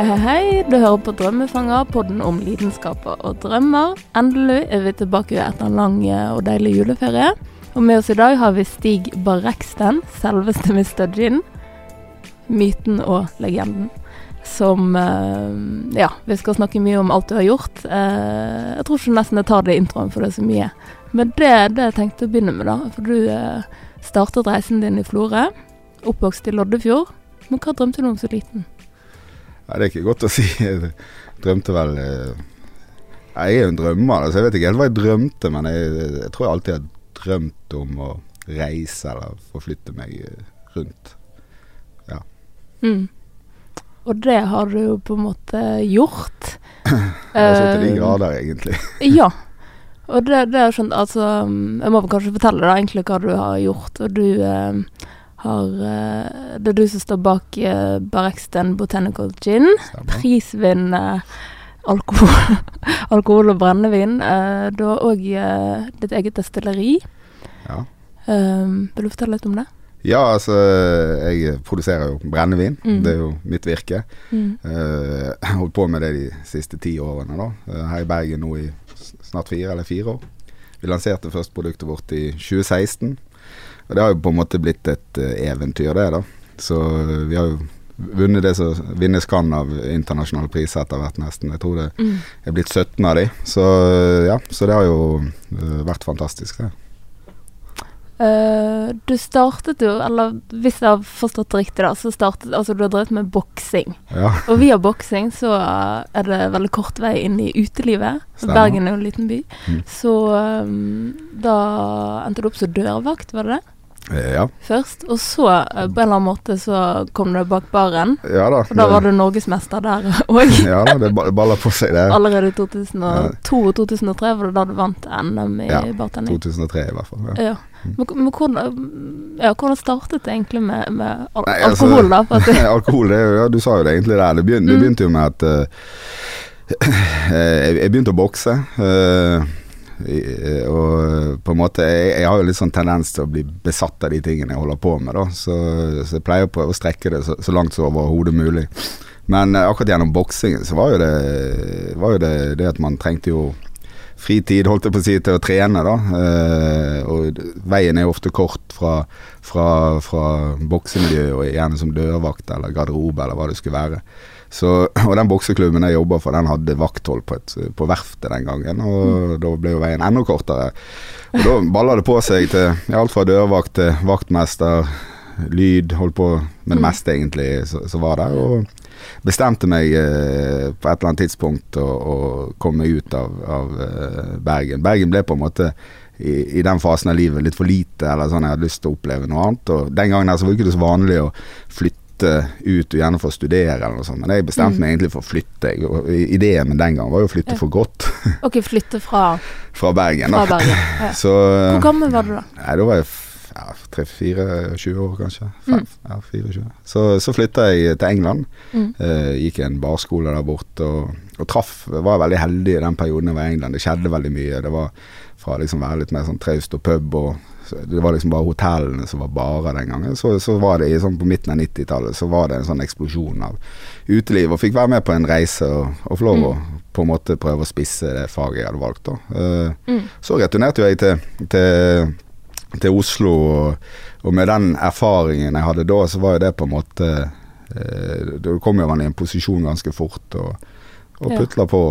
Hei, hei, hei. Du hører på Drømmefanger, podden om lidenskaper og drømmer. Endelig er vi tilbake etter en lang eh, og deilig juleferie. Og med oss i dag har vi Stig Barreksten, selveste Mr. Gin. Myten og legenden. Som eh, Ja, vi skal snakke mye om alt du har gjort. Eh, jeg tror ikke nesten jeg tar det i introen, for det er så mye. Men det, er det jeg tenkte å begynne med, da. For du startet reisen din i Florø. Oppvokst i Loddefjord. Men hva drømte du om så liten? Ja, det er ikke godt å si. Jeg drømte vel eh, Jeg er jo en drømmer, så jeg vet ikke helt hva jeg drømte, men jeg, jeg tror jeg alltid har drømt om å reise eller forflytte meg eh, rundt. Ja. Mm. Og det har du jo på en måte gjort. Har så til de Eh, grader, egentlig. Ja. Og det, det er skjønt, altså Jeg må vel kanskje fortelle deg egentlig hva du har gjort. Og du eh, har uh, Det er du som står bak uh, Barexten Botanical Gin. Prisvinn uh, alkohol, alkohol og brennevin. Eh, du har òg eh, ditt eget destilleri. Ja. Eh, vil du fortelle litt om det? ja, altså Jeg produserer jo brennevin. Mm. Det er jo mitt virke. Mm. Eh, Jeg har holdt på med det de siste ti årene, da. Eh, Her i Bergen nå i snart fire eller fire år. Vi lanserte først produktet vårt i 2016. Og det har jo på en måte blitt et eh, eventyr, det, da. Så eh, vi har jo vunnet det som vinnes kan av internasjonale priser etter hvert, nesten. Jeg tror det Mm. er blitt 17 av de. Så eh, ja, så det har jo vært fantastisk, det. Uh, du startet jo, eller hvis jeg har forstått det riktig, da, så startet Altså du har drevet med boksing. Ja, Og via boksing så er det veldig kort vei inn i utelivet. Stemmer. Bergen er jo en liten by. Mm. Så um, da endte du opp som dørvakt, var det det? Eh, ja. Først. Og så, eh, på en eller annen måte, så kom du bak baren. ja da. Og da var du norgesmester der òg. Ja da, det ba- baller på seg, det. Allerede i 2002 og 2003 var det da du vant NM i Ja, bartending. 2003 i hvert fall. Ja. Ja. Men, men hvordan, ja, hvordan startet det egentlig med, med al Nei, altså- alkohol, da? For at det, Alkohol, det, ja, du sa jo det egentlig der. Det begynte, det Mm. begynte jo med at uh, jeg, jeg begynte å bokse. i- og på en måte jeg, jeg har jo litt sånn tendens til å bli besatt av de tingene jeg holder på med. da Så, så jeg pleier å prøve å strekke det så, så langt som overhodet mulig. Men eh, akkurat gjennom boksingen så var jo det, var jo det, det at man trengte jo fritid, holdt jeg på å si, til å trene, da. Eh, og veien er jo ofte kort fra, fra, fra boksemiljøet, og gjerne som dørvakt eller garderobe eller hva det skulle være. Så, og den bokseklubben jeg jobba for, den hadde vakthold på, et, på verftet den gangen, og da ble jo veien enda kortere. Og da balla det på seg til alt fra dørvakt til vaktmester, lyd, holdt på med det Mm. meste egentlig som var der. og bestemte meg eh, på et eller annet tidspunkt å, å komme ut av, av eh, Bergen. Bergen ble på en måte i, i den fasen av livet litt for lite, eller sånn jeg hadde lyst til å oppleve noe annet. Og den gangen her så var det ikke så vanlig å flytte ut, og gjerne for å studere eller noe sånt. Men jeg bestemte Mm. meg egentlig for å flytte. Ideen min den gangen var jo å flytte for godt ok, flytte fra, fra Bergen. fra Bergen. Ja. Så Hvor gammel var du da? Nei, da var jeg ja, 3-24 år, kanskje. 5, Mm. ja, 24. Så, så flytta jeg til England. Mm. Eh, gikk i en barskole der borte og, og traff Var veldig heldig i den perioden jeg var i England. Det skjedde veldig mye. Det var fra liksom være litt mer sånn traust og pub og Det var liksom bare hotellene som var barer den gangen. Så, så var det sånn på midten av 90-tallet så var det en sånn eksplosjon av uteliv. Og fikk være med på en reise og, og få lov å på en måte prøve å spisse det faget jeg hadde valgt. da. Uh, Mm. så returnerte jeg til, til, til Oslo, og, og med den erfaringen jeg hadde da, så var jo det på en måte uh, Da kom jo man i en posisjon ganske fort og, og putla på.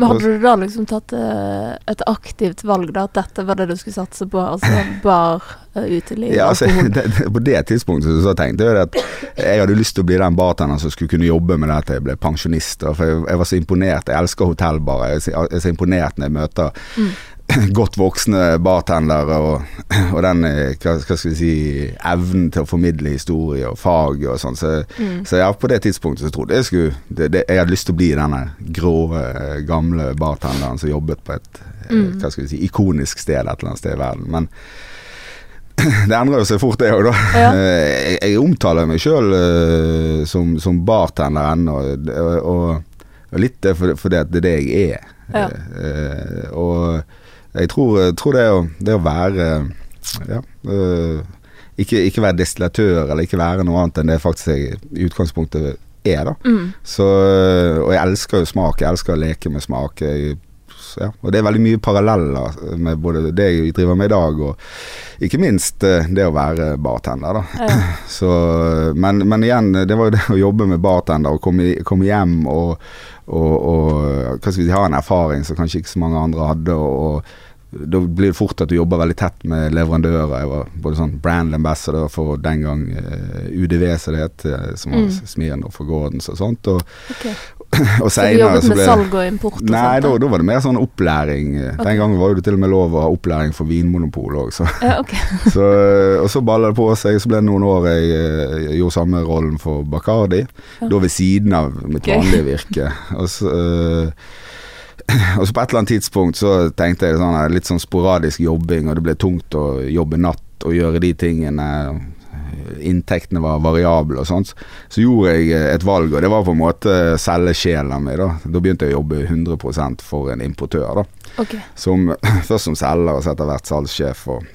Men hadde du da liksom tatt uh, et aktivt valg, da? At dette var det du skulle satse på? Altså bar, uh, uteliv, Ja, altså, det, det, på det tidspunktet så tenkte jeg at jeg hadde lyst til å bli den bartenderen som skulle kunne jobbe med det til jeg ble pensjonist. For jeg, jeg var så imponert. Jeg elsker hotellbarer. Jeg, jeg er så imponert når jeg møter Mm. godt voksne bartendere og, og den eh, hva, hva skal vi si evnen til å formidle historie og fag og sånn. Så, Mm. så ja, på det tidspunktet så trodde jeg skulle det, det, Jeg hadde lyst til å bli denne grå, eh, gamle bartenderen som jobbet på et eh, Mm. hva skal vi si, ikonisk sted et eller annet sted i verden. Men det endrer jo seg fort, det òg, da. Ja. Jeg, jeg omtaler meg sjøl som, som bartender ennå, og, og, og litt fordi for det at det er det jeg er. Ja. Og jeg tror, tror det, å, det å være ja, eh, ikke, ikke være destillatør eller ikke være noe annet enn det faktisk jeg i utgangspunktet er, da. Mm. Så, og jeg elsker jo smak, jeg elsker å leke med smak. Jeg, ja. Og det er veldig mye paralleller med både det jeg driver med i dag, og ikke minst eh, det å være bartender, da. Ja. Så, men, men igjen, det var jo det å jobbe med bartender og komme, komme hjem og, og, og hva skal vi si, ha en erfaring som kanskje ikke så mange andre hadde. og, og da blir det fort at du jobber veldig tett med leverandører. Jeg var både sånn brand ambassador for den gang eh, UDV, som det het, eh, som var Mm. smien for Gordons og sånt. Og, Ok. Og Så du senere jobbet med salg og import og Nei, sånt? da, da var det mer sånn opplæring. Okay. Den gangen var det til og med lov å ha opplæring for Vinmonopol òg, så, Ja, okay. så Og så balla det på seg. Så ble det noen år jeg, jeg gjorde samme rollen for Bacardi. Ja. Da ved siden av mitt okay. vanlige virke. Og så, øh, og så på et eller annet tidspunkt så tenkte jeg sånn litt sånn sporadisk jobbing, og det ble tungt å jobbe natt og gjøre de tingene. Inntektene var variable og sånt. Så gjorde jeg eh, et valg, og det var på en måte selge sjela mi. Da Da begynte jeg å jobbe 100 for en importør. da Ok. som, Først som selger, og så etter hvert salgssjef. Og,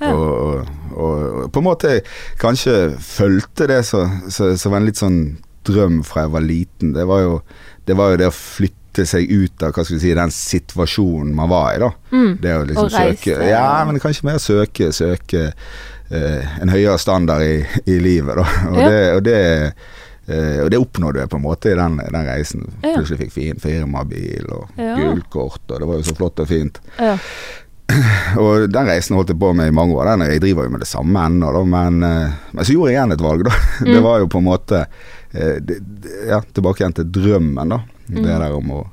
Ja. og, og, og, på en måte kanskje fulgte det som var en litt sånn drøm fra jeg var liten. Det var jo det, var jo det å flytte seg ut av hva skal vi si, den situasjonen man var i. da Mm. Det å liksom Og reise, søke Ja, men kanskje mer søke Søke eh, en høyere standard i, i livet, da. Og Ja. det, og det eh, og det oppnådde jeg på en måte i den, den reisen. Ja. Plutselig fikk fin firmabil og Ja. gullkort, og det var jo så flott og fint. Ja. Og den reisen holdt jeg på med i mange år. Den, jeg driver jo med det samme ennå, da, men, eh, men så gjorde jeg igjen et valg, da. Det Mm. var jo på en måte eh, det- ja, tilbake igjen til drømmen, da. Mm. Det der om å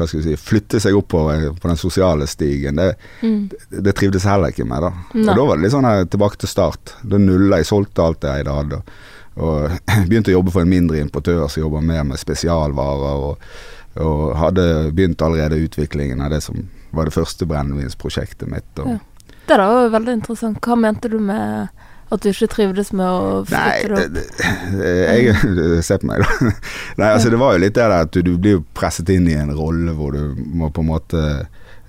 hva skal vi si, flytte seg oppover på den sosiale stigen. Det, Mm. det, det trivdes heller ikke med, da. Nei. Og da var det litt sånn her tilbake til start. Da nulla jeg, solgte alt det jeg hadde. Og, og begynte å jobbe for en mindre importør som jobber mer med spesialvarer. Og, og hadde begynt allerede utviklingen av det som var det første brennevinsprosjektet mitt. Og, Ja. Det er da veldig interessant. Hva mente du med at du ikke trivdes med å Nei, flytte det opp? det- det- jeg Se på meg, da. Nei, altså det var jo litt det der at du, du blir presset inn i en rolle hvor du må på en måte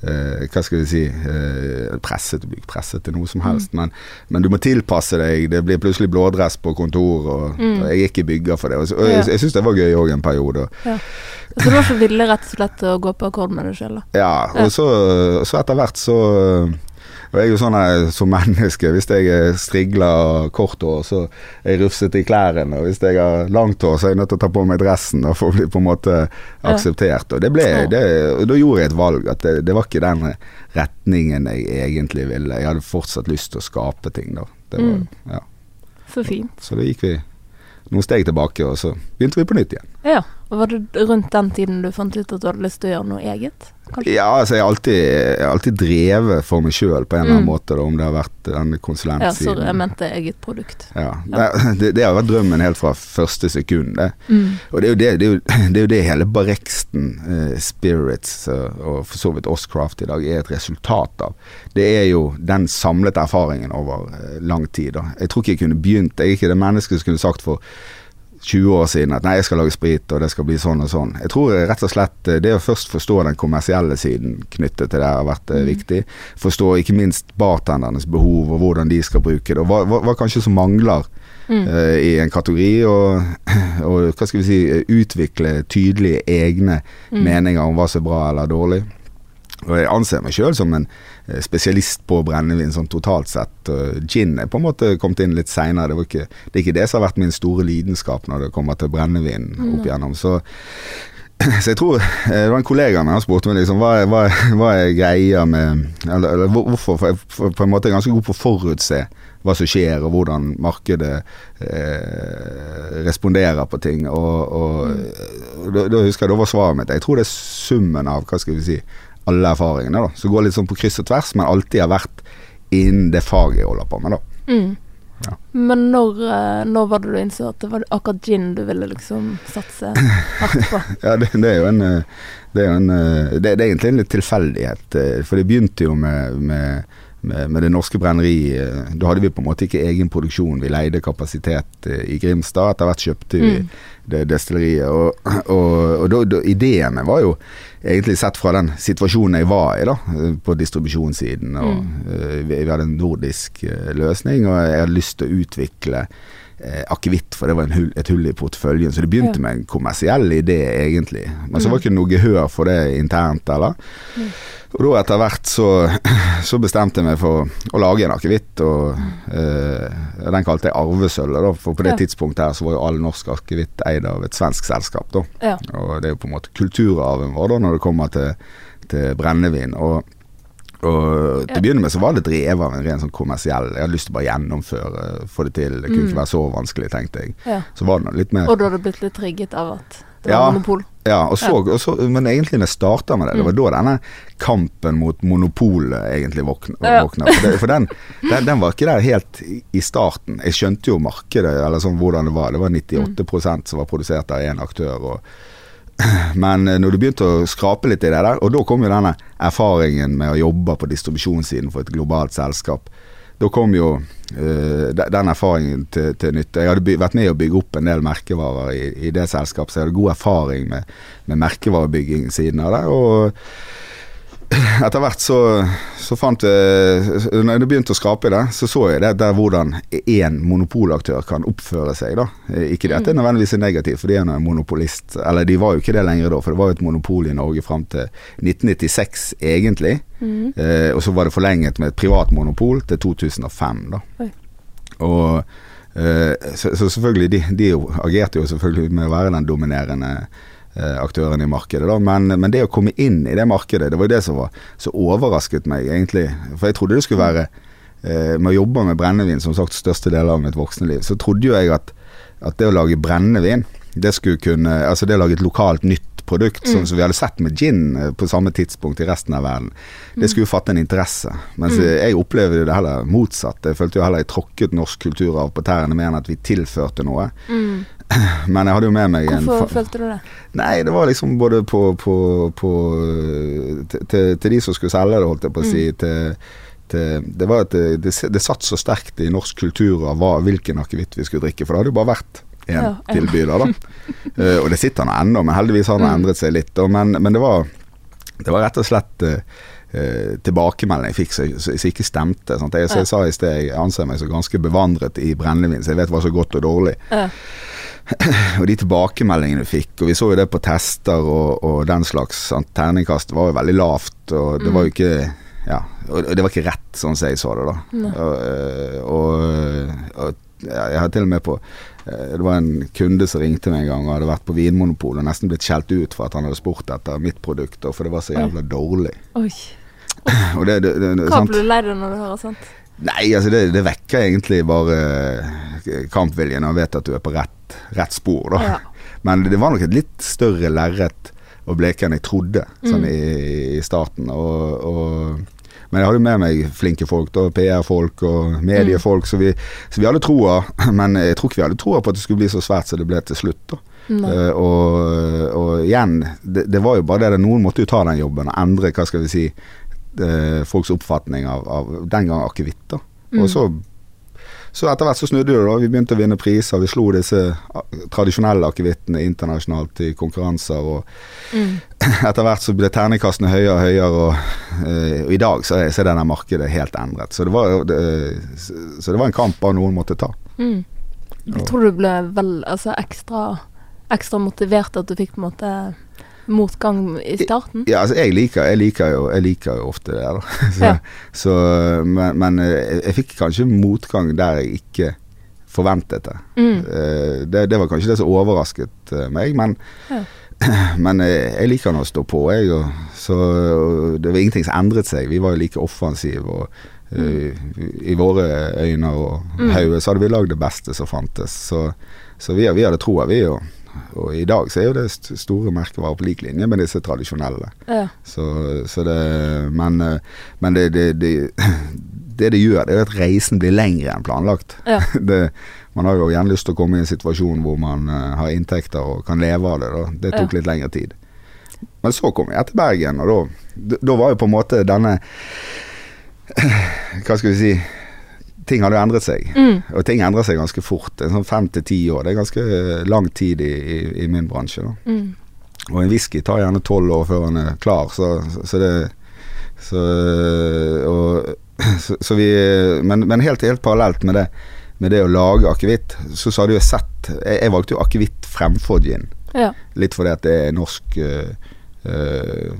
eh, Hva skal vi si eh, Presset, du blir ikke presset til noe som helst, men, men du må tilpasse deg. Det blir plutselig blådress på kontor, og, Mm. og jeg er ikke bygger for det. Og, og Ja. jeg, jeg syns det var gøy òg en periode. Så du var så villig rett og slett å gå på akkord med deg sjøl, da? Ja, Ja. og så, så etter hvert så og jeg er jo sånn som menneske, hvis jeg er strigla og kort hår, så er jeg rufsete i klærne. Og hvis jeg har langt hår, så er jeg nødt til å ta på meg dressen og for å bli på en måte akseptert. Og det ble, det, og da gjorde jeg et valg, at det, det var ikke den retningen jeg egentlig ville. Jeg hadde fortsatt lyst til å skape ting, da. Det var, Mm. ja. Så fint. Så da gikk vi noen steg tilbake, og så begynte vi på nytt igjen. Ja. Var det rundt den tiden du fant ut at du hadde lyst til å gjøre noe eget? Kanskje? Ja, altså jeg har alltid, alltid drevet for meg sjøl på en eller annen Mm. måte, da, om det har vært den Ja, konsulentsiden. sorry, jeg mente eget produkt. Ja, Ja. Det, det har vært drømmen helt fra første sekund. Det. Mm. Og det er det, det, er jo, det, er jo det hele Barreksten, eh, Spirits eh, og for så vidt Oscraft i dag er et resultat av. Det er jo den samlete erfaringen over eh, lang tid. Da. Jeg tror ikke jeg kunne begynt Jeg er ikke det mennesket som kunne sagt for 20 år siden at nei, jeg skal lage sprit og det skal bli sånn og sånn. Jeg tror eh, rett og slett eh, det å først forstå den kommersielle siden knyttet til det har vært eh, Mm. viktig. Forstå ikke minst bartendernes behov og hvordan de skal bruke det. Og hva, hva, hva kanskje som mangler Mm. uh, i en kategori, og, og hva skal vi si, utvikle tydelige egne Mm. meninger om hva som er bra eller dårlig. Og jeg anser meg sjøl som en spesialist på brennevin sånn totalt sett. Gin er på en måte kommet inn litt seinere. Det, det er ikke det som har vært min store lidenskap når det kommer til brennevin opp igjennom. Så, så jeg tror eh, Det var en kollega av meg som spurte meg liksom, hva, hva, hva er greia med Eller, eller hvorfor? For jeg er på en måte er ganske god på å forutse hva som skjer, og hvordan markedet eh, responderer på ting. Og, og, mm. da, da husker jeg da var svaret mitt Jeg tror det er summen av hva skal vi si alle erfaringene. da Som går litt sånn på kryss og tvers, men alltid har vært innen det faget jeg holder på med. da Mm. Ja. Men når, eh, når var det du innså at det var akkurat gin du ville liksom satse hardt på? Ja, det, det er jo en eh, Det er jo en eh, det, det er egentlig en litt tilfeldighet. For det begynte jo med, med, med, med det norske brenneriet. Da hadde vi på en måte ikke egen produksjon. Vi leide kapasitet eh, i Grimstad. Etter hvert kjøpte vi Mm. det destilleriet. Og, og, og da, da, ideene var jo egentlig sett fra den situasjonen jeg var i, da, eh, på distribusjonssiden. Og, Mm. eh, vi, vi hadde en nordisk eh, løsning, og jeg hadde lyst til å utvikle eh, akevitt, for det var hull, et hull i porteføljen. Så det begynte Ja. med en kommersiell idé, egentlig. Men så var det ikke noe gehør for det internt, eller. Mm. Og da etter hvert så, så bestemte jeg meg for å lage en akevitt, og eh, den kalte jeg arvesølvet, da. For på det Ja. tidspunktet her så var jo all norsk akevitt eid av et svensk selskap, da. Ja. Og det er jo på en måte kulturarven vår da når det kommer til, til brennevin. Og, og til å Ja. begynne med så var det drevet av en ren sånn kommersiell Jeg hadde lyst til å bare gjennomføre, få det til. Det kunne Mm. ikke være så vanskelig, tenkte jeg. ja. Så var det litt mer Og da hadde du blitt litt trigget av at det Ja. var monopol. Ja, og så, og så, men egentlig når jeg starta med det, det var da denne kampen mot monopolet egentlig våkna. For, det, for den, den, den var ikke der helt i, i starten. Jeg skjønte jo markedet, eller sånn hvordan det var. Det var 98% som var produsert av én aktør. Og, men eh, når du begynte å skrape litt i det der, og da kom jo denne erfaringen med å jobbe på distribusjonssiden for et globalt selskap. Da kom jo uh, den erfaringen til, til nytte. Jeg hadde vært med å bygge opp en del merkevarer i, i det selskapet, så jeg hadde god erfaring med, med merkevarebygging siden av det. Og etter hvert så, så fant jeg Når jeg begynte å skrape i det, så så jeg det der hvordan én monopolaktør kan oppføre seg. da. Ikke det at det nødvendigvis er negativt, for de er en monopolist. Eller de var jo ikke det lenger da, for det var jo et monopol i Norge fram til 1996 egentlig. Mm. Eh, og så var det forlenget med et privat monopol til 2005. da. Oi. Og eh, så, så selvfølgelig, de, de agerte jo selvfølgelig med å være den dominerende eh, aktøren i markedet. Da. Men, men det å komme inn i det markedet, det var jo det som var så overrasket meg, egentlig. For jeg trodde det skulle være eh, Med å jobbe med brennevin, som sagt største deler av mitt voksne liv, så trodde jo jeg at, at det å lage brennevin, det skulle kunne Altså det å lage et lokalt nytt produkt, mm. som vi hadde sett med gin eh, på samme tidspunkt i resten av verden, det skulle jo fatte en interesse. Mens jeg opplevde det heller motsatt. Jeg følte jo heller jeg tråkket norsk kulturarv på tærne mer enn at vi tilførte noe. Mm. Men jeg hadde jo med meg Hvorfor følte du det? Nei, det var liksom både på, på, på til, til, de som skulle selge det, holdt jeg på å si. Til, til, det, var at det, det, det satt så sterkt i norsk kultur av hva, hvilken akevitt vi skulle drikke. For det hadde jo bare vært én Ja, en. tilbyder, da. uh, og det sitter nå ennå, men heldigvis har det Mm. endret seg litt. Og, Men, men det, var, det var rett og slett eh, eh, tilbakemelding jeg fikk som ikke stemte. Sant? Jeg, så jeg sa i sted jeg anser meg som ganske bevandret i brennevin, så jeg vet hva som er godt og dårlig. Ja. Og de tilbakemeldingene vi fikk, og vi så jo det på tester og, og den slags. sant, Terningkast var jo veldig lavt, og det var jo ikke Ja, og det var ikke rett, sånn som jeg så det, da. Og, øh, og, og jeg har til og med på øh, Det var en kunde som ringte meg en gang og hadde vært på Vinmonopolet og nesten blitt skjelt ut for at han hadde spurt etter mitt produkt, og for det var så jævla dårlig. Oi. Og det, det, det, Hva blir du lei deg når du hører sånt? Nei, altså det, det vekker egentlig bare eh, kampviljen og vet at du er på rett, rett spor, da. Ja. Men det var nok et litt større lerret å bleke enn jeg trodde sånn Mm. i, i starten. Og, og, men jeg hadde med meg flinke folk, PR-folk og mediefolk, så, vi, så vi hadde troa. Men jeg tror ikke vi hadde troa på at det skulle bli så svært som det ble til slutt. da. Eh, og, og igjen, det, det var jo bare det at noen måtte jo ta den jobben og endre hva skal vi si, eh, folks oppfatning av, av den gang akevitt. da. Mm. Og så, så etter hvert så snudde det, da. Vi begynte å vinne priser. Vi slo disse tradisjonelle akevittene internasjonalt i konkurranser. og Mm. etter hvert så ble terningkastene høyere og høyere, og, eh, og i dag så er, så er denne markedet helt endret. Så det var, det, så det var en kamp bare noen måtte ta. Mm. Jeg tror du ble vel altså ekstra, ekstra motivert at du fikk på en måte motgang i starten? Ja, altså jeg liker, jeg liker, jo, jeg liker jo ofte det, da. Så, Ja. så, men, men jeg, jeg fikk kanskje motgang der jeg ikke forventet det. Mm. Eh, Det, det var kanskje det som overrasket eh, meg, men, Ja. men eh, jeg liker nå å stå på, jeg. Og, så og det var ingenting som endret seg. Vi var jo like offensive. og mm. I våre øyne og Mm. så hadde vi lagd det beste som fantes. Så, så vi, vi hadde troa, vi. Og, og i dag så er jo det st- store merkevarer på lik linje med disse tradisjonelle. Ja. Så, så det Men, men det, det, det, det det gjør, det er at reisen blir lengre enn planlagt. Ja. Det, man har jo gjerne lyst til å komme i en situasjon hvor man eh, har inntekter og kan leve av det. Da. Det tok Ja. litt lengre tid. Men så kom jeg til Bergen, og da var jo på en måte denne Hva skal vi si Ting hadde jo endret seg. Mm. Og ting endrer seg ganske fort. En sånn fem til ti år. Det er ganske lang tid i, i, i min bransje. Mm. Og en whisky tar gjerne tolv år før den er klar, så, så det så, og, så, så vi men, men helt, helt parallelt med det med det å lage akevitt, så, så hadde jeg sett Jeg, jeg valgte jo akevitt fremfor gin. Ja. Litt fordi at det er norsk øh, øh,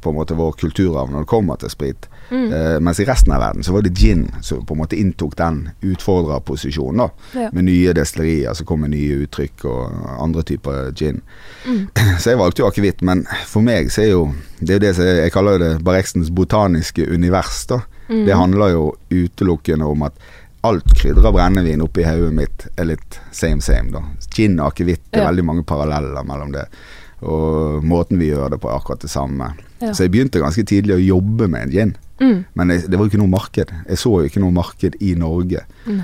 På en måte vår kulturarv når det kommer til sprit. Mm. Uh, mens i resten av verden så var det gin som på en måte inntok den utfordrerposisjonen. da Ja. Med nye destillerier som kom med nye uttrykk og andre typer gin. Mm. Så jeg valgte jo akevitt, men for meg så er jo Det er jo det som jeg, kaller det Barextens botaniske univers. da Mm. Det handler jo utelukkende om at alt krydder av brennevin oppi hodet mitt er litt same same, da. Gin og akevitt, det er Ja. veldig mange paralleller mellom det. Og måten vi gjør det på, er akkurat det samme. Ja. Så jeg begynte ganske tidlig å jobbe med en gin. Mm. Men jeg, det var jo ikke noe marked. Jeg så jo ikke noe marked i Norge. Mm.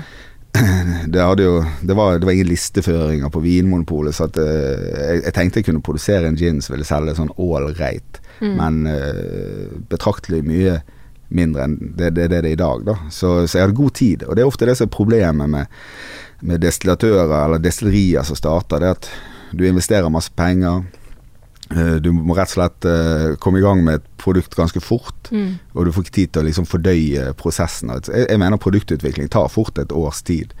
Det, jo, det, var, det var ingen listeføringer på Vinmonopolet, så at, eh, jeg, jeg tenkte jeg kunne produsere en gin som ville selge sånn ålreit, Mm. men uh, betraktelig mye mindre enn det det, det, er i dag. Da. Så, så jeg hadde god tid. Og det er ofte det som er problemet med, med destillatører eller destillerier som starter, det at du investerer masse penger. Eh, Du må rett og slett eh, komme i gang med et produkt ganske fort. Mm. Og du får ikke tid til å liksom fordøye prosessen. Jeg, jeg mener produktutvikling tar fort et års tid.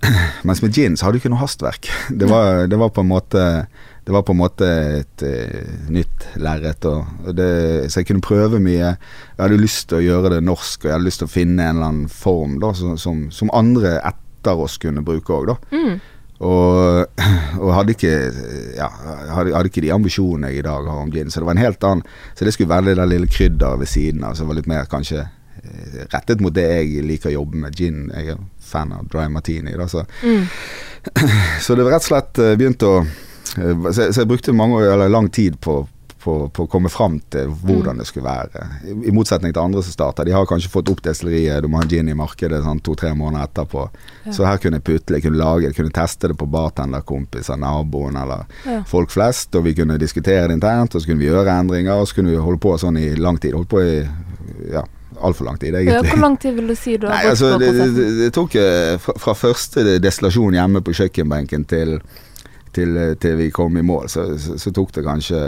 Mens med gin så hadde du ikke noe hastverk. Det var, det var på en måte Det var på en måte et eh, nytt lerret. Så jeg kunne prøve mye. Jeg hadde lyst til å gjøre det norsk, og jeg hadde lyst til å finne en eller annen form da, som, som, som andre etter oss kunne bruke òg. Mm. Og, og hadde ikke ja, hadde, hadde ikke de ambisjonene jeg i dag har om gin. Så det var en helt annen Så det skulle være det der lille krydderet ved siden av, som var litt mer kanskje eh, rettet mot det jeg liker å jobbe med. Gin. Jeg er fan av dry martini. Da, så. Mm. så det var rett og slett eh, begynt å eh, Så, så jeg brukte mange, eller lang tid på på, på å komme fram til hvordan det skulle være. I, I motsetning til andre som starter. De har kanskje fått opp destilleriet, du må ha gin i markedet sånn to-tre måneder etterpå. Ja. Så her kunne jeg putle, jeg kunne lage, jeg kunne teste det på bartenderkompiser, naboen eller Ja. folk flest. Og vi kunne diskutere det internt, og så kunne vi gjøre endringer, og så kunne vi holde på sånn i lang tid. Holdt på i ja, altfor lang tid, Ja, egentlig. hvor lang tid vil du si du har Nei, brukt altså, på det, det, det tok eh, fra, fra første destillasjon hjemme på kjøkkenbenken til, til, eh, til vi kom i mål, så, så, så tok det kanskje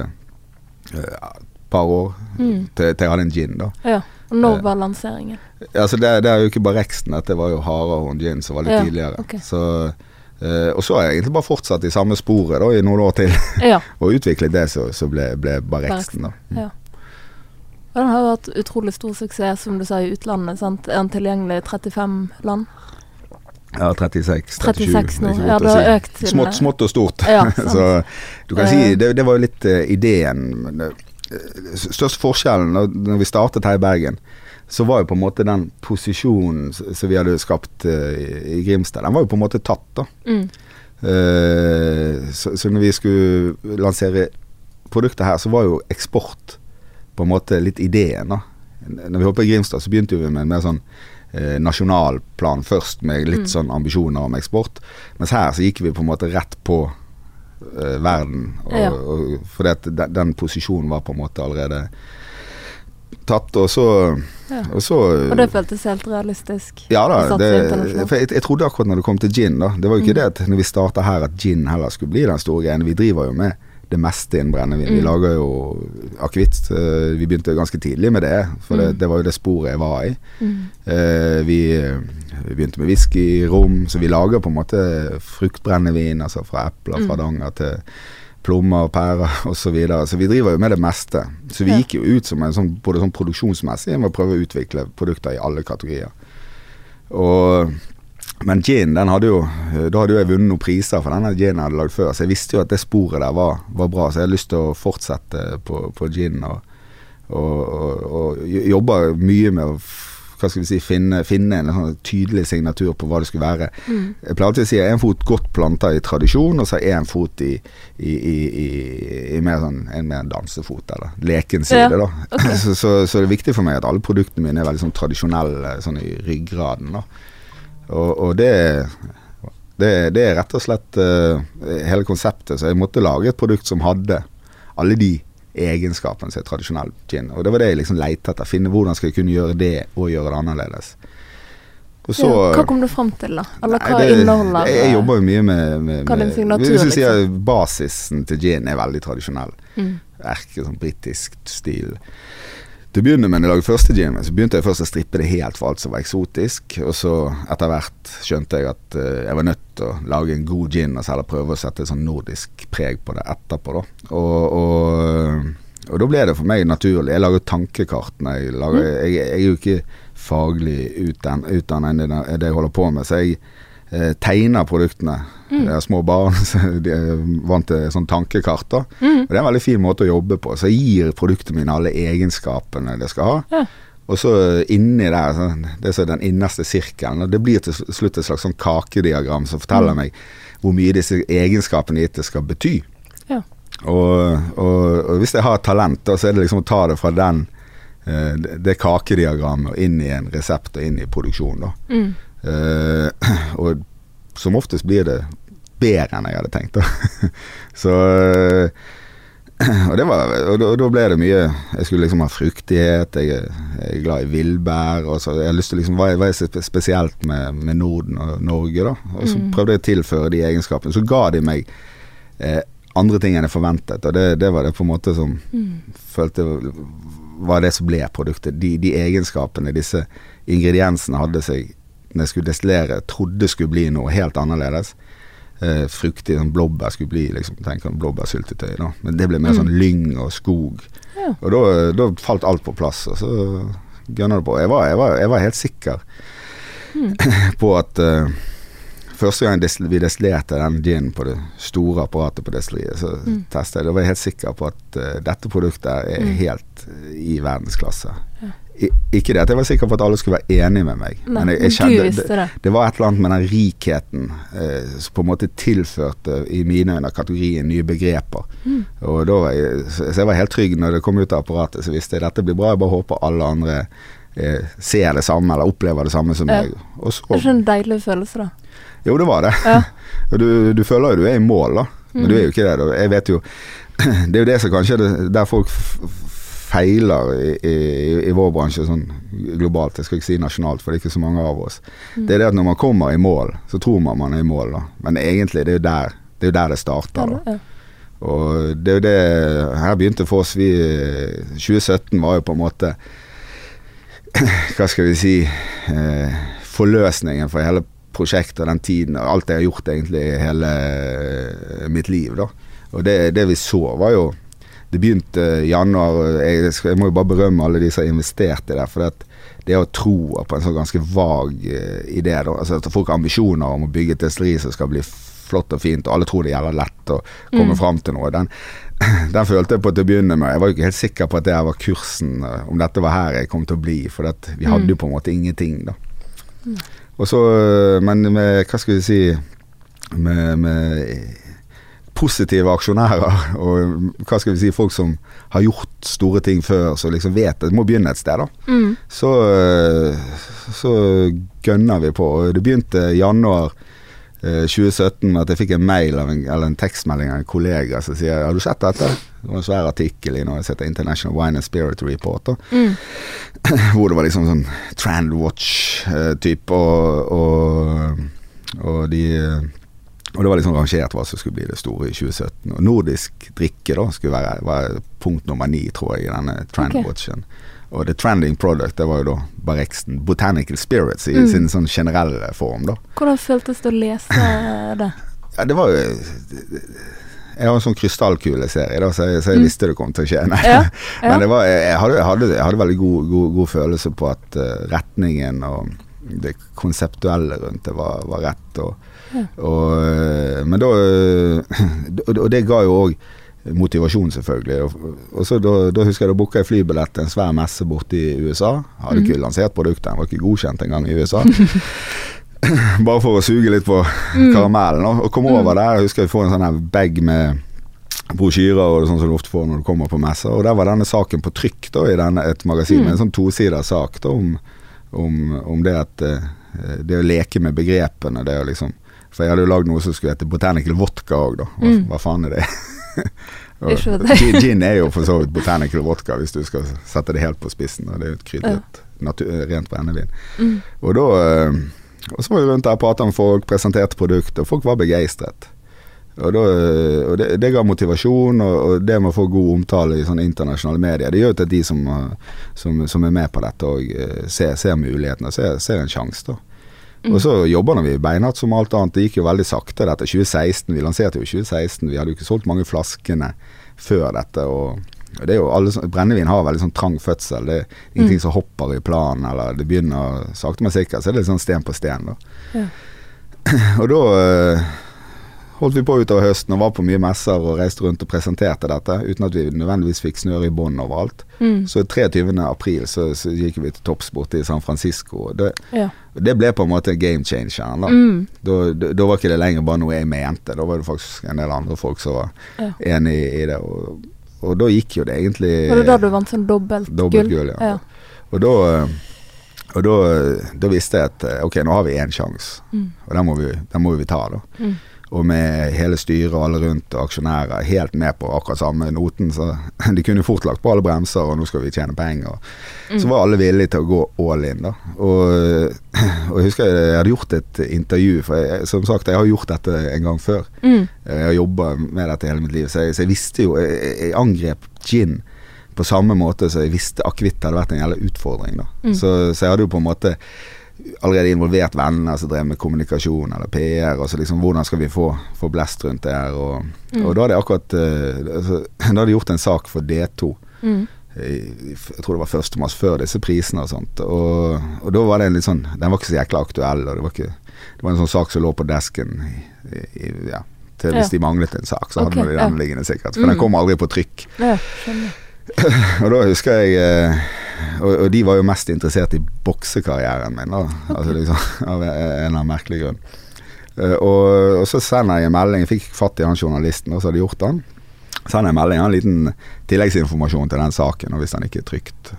et par år Mm. til, til jeg hadde en gin, da. Ja. Og når Eh, var lanseringen? Altså, det, det er jo ikke bare reksten dette var jo Harahorn gin som var litt Ja, tidligere. Okay. Så, eh, og så har jeg egentlig bare fortsatt i samme sporet da, i noen år til, Ja. og utviklet det som så ble, ble reksten da. Ja. Og den har jo hatt utrolig stor suksess, som du sa, i utlandet. sant? Er den tilgjengelig i 35 land? Ja, 36, 37. 36 nå. Ja, det har si. økt Smått, smått og stort. Ja, så du kan Eh. si det, det var jo litt uh, ideen. Eh, forskjellen når, vi startet her i Bergen, så var jo på en måte den posisjonen som vi hadde skapt uh, i, Grimstad, den var jo på en måte tatt, da. Mm. Uh, så, så når vi skulle lansere produkter her, så var jo eksport på en måte litt ideen, da. Når vi holdt på i Grimstad, så begynte vi med en mer sånn eh, nasjonal plan først, med litt Mm. sånn ambisjoner om eksport. Mens her så gikk vi på en måte rett på eh, verden, og, Ja. og, fordi at den, den posisjonen var på en måte allerede tatt, og så, Ja. og så Og det føltes helt realistisk? ja da, det, for jeg, jeg trodde akkurat når det kom til gin, da. Det var jo ikke Mm. det at når vi starta her at gin heller skulle bli den store greien. Vi driver jo med det meste innen brennevin. Vi Mm. lager jo akevitt. eh, Vi begynte ganske tidlig med det, for det, Mm. det var jo det sporet jeg var i. Mm. Eh, vi, vi begynte med whisky, rom, så vi lager på en måte fruktbrennevin, altså fra epler, fra Mm. danger til plommer, pærer osv. Så, videre. så vi driver jo med det meste. Så vi gikk jo ut som en sånn, både sånn produksjonsmessig med å prøve å utvikle produkter i alle kategorier. Og, men gin, den hadde jo Da hadde jo jeg vunnet noen priser for denne ginen jeg hadde lagd før, så jeg visste jo at det sporet der var, var bra, så jeg hadde lyst til å fortsette på, på gin. Og, og, og, og jobba mye med å hva skal vi si, finne, finne en sånn tydelig signatur på hva det skulle være. Mm. Jeg pleier alltid å si en fot godt planta i tradisjon, og så en fot i, i, i, i, i mer sånn, en mer dansefot, eller leken side. Ja, da. Okay. Så, så, så det er viktig for meg at alle produktene mine er veldig sånn tradisjonelle sånn i ryggraden. Da. Og, og det, det, det er rett og slett uh, hele konseptet. Så jeg måtte lage et produkt som hadde alle de egenskapene som er tradisjonell gin. Og det var det jeg liksom lette etter. Finne hvordan skal jeg kunne gjøre det, og gjøre det annerledes. Så ja. Hva kom du fram til, da? Eller Nei, hva det- inneholder Jeg, jeg jobber jo mye med, med, Hva med signatur, Hvis du sier liksom? basisen til gin er veldig tradisjonell. mm. Erke sånn britisk stil. Til å begynne med, når jeg lagde første gin, så begynte jeg først å strippe det helt for alt som var eksotisk. Og så etter hvert skjønte jeg at uh, jeg var nødt til å lage en god gin, og så heller prøve å sette et sånn nordisk preg på det etterpå. da. Og, og, og da ble det for meg naturlig. Jeg lager tankekart. Jeg, lager, jeg, jeg, jeg er jo ikke faglig utdannet enn det jeg holder på med, så jeg eh, tegner produktene. Mm. Jeg har små barn, de er vant til sånn tankekart. da. Mm. Og Det er en veldig fin måte å jobbe på. Så gir produktene mine alle egenskapene det skal ha. Ja. Og så inni der, det er den innerste sirkelen. og Det blir til slutt et slags sånn kakediagram som forteller mm. meg hvor mye disse egenskapene gitt skal bety. Ja. Og, og, og, hvis jeg har talent, da, så er det liksom å ta det fra den eh, det kakediagrammet og inn i en resept og inn i produksjon. da. Mm. Uh, og som oftest blir det bedre enn jeg hadde tenkt. så uh, og, det var, og, da, og, da, ble det mye Jeg skulle liksom ha fruktighet, jeg, jeg er glad i villbær. Jeg har lyst til liksom, hva er spesielt med, med, Norden og Norge, da? Og så mm. prøvde jeg å tilføre de egenskapene. Så ga de meg eh, andre ting enn jeg forventet, og det, det, var det på en måte som mm. følte var det som ble produktet. De, de egenskapene disse ingrediensene hadde seg når jeg skulle destillere, trodde skulle bli noe helt annerledes. Eh, fruktig sånn blåbær skulle bli liksom, tenk om blåbærsyltetøy, da. Men det ble mer mm. sånn lyng og skog. Ja. Og da, falt alt på plass, og så gønna det på. Jeg var, jeg var, jeg var helt sikker mm. på at uh, Første gang vi destillerte den ginen på det store apparatet på destilleriet, så mm. testa jeg. Da var jeg helt sikker på at uh, dette produktet er mm. helt uh, i verdensklasse. Ikke det at jeg var sikker på at alle skulle være enig med meg, Nei, men jeg, jeg kjente, det. det, var et eller annet med den rikheten eh, som på en måte tilførte i mine øyne kategorien nye begreper. Mm. Da så jeg var helt trygg når det kom ut av apparatet, så visste jeg dette blir bra. Jeg bare håper alle andre eh, ser det samme eller opplever det samme som ja. meg. Og så, det er ikke en deilig følelse, da? Jo, det var det. Ja. du, du, føler jo du er i mål, da. Men mm. du er jo ikke det. Da. Jeg vet jo Det er jo det som kanskje er der folk feiler i, i, i, vår bransje sånn globalt, jeg skal ikke si nasjonalt, for det er ikke så mange av oss, mm. det er det at når man kommer i mål, så tror man man er i mål, da. Men egentlig, det er jo der det, er der det starter. da. Og det er jo det Her begynte for oss vi 2017 var jo på en måte Hva skal vi si eh, Forløsningen for hele prosjektet og den tiden og alt jeg har gjort egentlig hele mitt liv, da. Og det, det vi så, var jo det begynte i januar. Jeg, jeg, må jo bare berømme alle de som har investert i det. For det, det å tro på en sånn ganske vag uh, idé, da. Altså at folk har ambisjoner om å bygge et destilleri som skal bli flott og fint, og alle tror det gjelder lett å komme mm. fram til noe. Den, den, følte jeg på til å begynne med. Jeg var jo ikke helt sikker på at det var kursen, uh, om dette var her jeg kom til å bli. For vi hadde mm. jo på en måte ingenting, da. Mm. Og så, uh, men med, hva skal vi si med, med positive aksjonærer og hva skal vi si, folk som har gjort store ting før, som liksom vet det må begynne et sted, da. Mm. Så, eh, så gønner vi på. Det begynte i januar 2017 at jeg fikk en mail en, eller en tekstmelding av en kollega som sier Har du sett dette? Det var en svær artikkel i noe som heter International Wine and Spirit Report. Mm. Hvor det var liksom sånn Trendwatch-type, eh, og, og, og de og det var liksom rangert hva som skulle bli det store i 2017. Og nordisk drikke da skulle være, være punkt nummer ni, tror jeg, i denne trendwatchen. Okay. Og the trending product, det var jo da Barexten Botanical Spirits i mm. sin sånn generelle form, da. Hvordan føltes det å lese det? ja, det var jo jeg har en sånn krystallkuleserie, da, så jeg, så jeg mm. visste det kom til å skje. Ja, ja. Men var, jeg, hadde, jeg, hadde, jeg, hadde, veldig god, god, god følelse på at uh, retningen og det konseptuelle rundt det var, var rett. Og, og, eh, men da Og det ga jo òg motivasjon, selvfølgelig. Og, så da, da, husker jeg da booka jeg flybillett til en svær messe borte i USA. Hadde ikke mm. lansert produktet, den var ikke godkjent engang i USA. Bare for å suge litt på mm. karamellen. Og, kom over mm. der. Jeg husker jeg får en sånn bag med brosjyrer og sånn som du ofte får når du kommer på messer. Og der var denne saken på trykk da, i denne, et magasin, mm. en sånn tosiders sak da, om, om, om, det at uh, det å leke med begrepene, det å liksom for jeg hadde jo lagd noe som skulle hete Botanical Vodka òg, da. Hva, mm. hva, faen er det? gin er jo for så vidt Botanical Vodka, hvis du skal sette det helt på spissen. Og det er jo et krydret, ja. rent brennevin. Mm. Og da eh, Og så var vi rundt der og prata med folk, presenterte produkter, og folk var begeistret. Og, da, og det, det ga motivasjon, og, og det med å få god omtale i sånne internasjonale medier, det gjør jo at de som, eh, som, som er med på dette òg ser, ser mulighetene, ser, ser en sjanse, da. Og så jobber vi beinhardt som alt annet. Det gikk jo veldig sakte dette. 2016, Vi lanserte jo i 2016. Vi hadde jo ikke solgt mange flaskene før dette. og det er jo alle, Brennevin har veldig sånn trang fødsel. Det er ingenting Mm. som hopper i planen, eller det begynner sakte, men sikkert. Så er det litt sånn sten på sten, da. Ja. Og da eh, holdt vi på utover høsten og var på mye messer og reiste rundt og presenterte dette, uten at vi nødvendigvis fikk snøre i bånd overalt. Mm. Så 23. april så, så gikk vi til topps borte i San Francisco. Det, Ja. det ble på en måte game changeren. da. Mm. Da, da, da var ikke det lenger bare noe jeg mente, da var det faktisk en del andre folk som var Ja. enig i det. Og, og da gikk jo det egentlig Var det da du vant sånn dobbelt dobbelt gull? gull? Ja. Ja. Og da og da, da visste jeg at eh, ok, nå har vi én sjanse, Mm. og den må, vi, den må vi ta. da. Mm. Og med hele styret og alle rundt og aksjonærer helt med på akkurat samme noten, så de kunne fort lagt på alle bremser, og nå skal vi tjene penger. Og, Så Mm. var alle villige til å gå all in, da. Og, og jeg husker jeg hadde gjort et intervju, for jeg, som sagt, jeg har gjort dette en gang før. Mm. Jeg har jobba med dette hele mitt liv, så jeg, så jeg visste jo Jeg, jeg angrep gin på samme måte som jeg visste akevitt hadde vært en jævla utfordring. da Mm. så, så jeg hadde jo på en måte allerede involvert venner som drev med kommunikasjon eller PR. Og så liksom hvordan skal vi få, få blest rundt det her. Og, Mm. og da hadde jeg akkurat eh, altså, Da hadde jeg gjort en sak for D2. Mm. Jeg tror det var 1. mars før disse prisene og sånt. Og, og da var det en litt sånn Den var ikke så jækla aktuell. Og det var ikke Det var en sånn sak som lå på desken i, i, ja, til hvis Ja. de manglet en sak, så hadde hadde de den ja. liggende sikkert. For Mm. den kom aldri på trykk. Ja. Og da husker jeg eh, og, og de var jo mest interessert i boksekarrieren min, da. Altså liksom, av en eller annen merkelig grunn. Eh, og, og så sender jeg en melding. Jeg fikk fatt i han journalisten, så hadde gjort den. Sender jeg en melding, en liten tilleggsinformasjon til den saken, og hvis den ikke er trygt.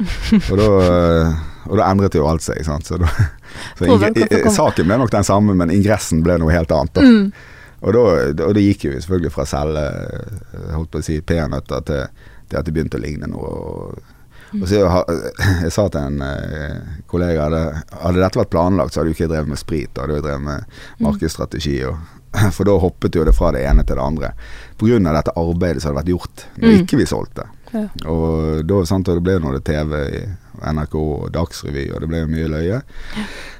Og da, eh, og da endret jo alt seg, sant. Så, da, så som saken ble nok den samme, men ingressen ble noe helt annet. Da. Mm. Og da, og det gikk jo selvfølgelig fra selge eh, holdt på å si peanøtter til, til at det begynte å ligne noe. Og, og så jeg, jeg sa til en eh, kollega hadde, hadde dette vært planlagt, så hadde jo ikke jeg drevet med sprit. Da hadde jeg drevet med markedsstrategi. Og, for da hoppet jo det fra det ene til det andre. Pga. dette arbeidet som hadde vært gjort når Mm. ikke vi solgte. Ja. Og da sant, og det ble jo noe TV i NRK og Dagsrevy, og det ble jo mye løye.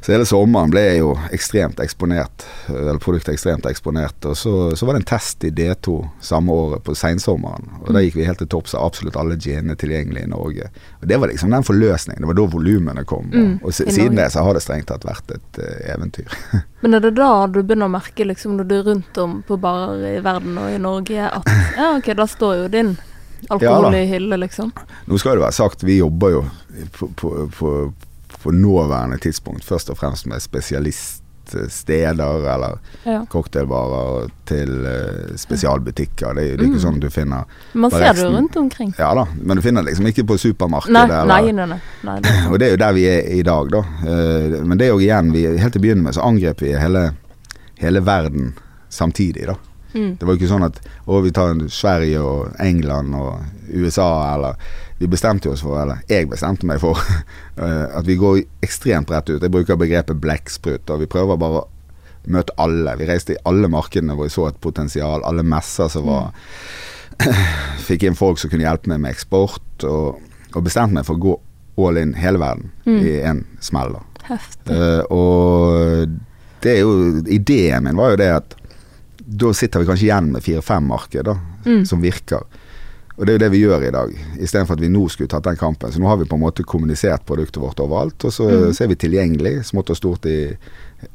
Så hele sommeren ble jeg jo ekstremt eksponert, eller produktet ekstremt eksponert. Og så, så var det en test i D2 samme året, på seinsommeren. Og da gikk vi helt til topps av absolutt alle genene tilgjengelig i Norge. Og det var liksom den forløsningen. Det var da volumene kom. Mm, og, og siden det så har det strengt tatt vært et uh, eventyr. Men er det da du begynner å merke, liksom, når du er rundt om på barer i verden og i Norge, at ja, ok, da står jo din alkohol Ja i hylle, liksom? Nå skal det være sagt, vi jobber jo på, på, på, på nåværende tidspunkt først og fremst med spesialiststeder eller Ja. cocktailbarer til eh, spesialbutikker. Det, er- det er ikke Mm. sånn du finner Man ser det jo rundt omkring. Ja da, men du finner det liksom ikke på supermarkedet. Nei, eller- nei, nei. nei, nei det. Og det er jo der vi er i dag, da. Eh, Men det er jo igjen, vi, helt til å begynne med så angrep vi hele, hele verden samtidig, da. Mm. Det var jo ikke sånn at å, vi tar Sverige og England og USA, eller Vi bestemte oss for, eller jeg bestemte meg for, eh, at vi går ekstremt rett ut. Jeg bruker begrepet blekksprut, og vi prøver bare å møte alle. Vi reiste i alle markedene hvor vi så et potensial, alle messer som var Fikk inn folk som kunne hjelpe meg med eksport, og, og bestemte meg for å gå all in hele verden Mm. i en smell. Eh, og det er jo Ideen min var jo det at da sitter vi kanskje igjen med fire-fem marked Mm. som virker. Og det er jo det vi gjør i dag, istedenfor at vi nå skulle tatt den kampen. Så nå har vi på en måte kommunisert produktet vårt overalt, og så, Mm. så er vi tilgjengelig, smått og stort i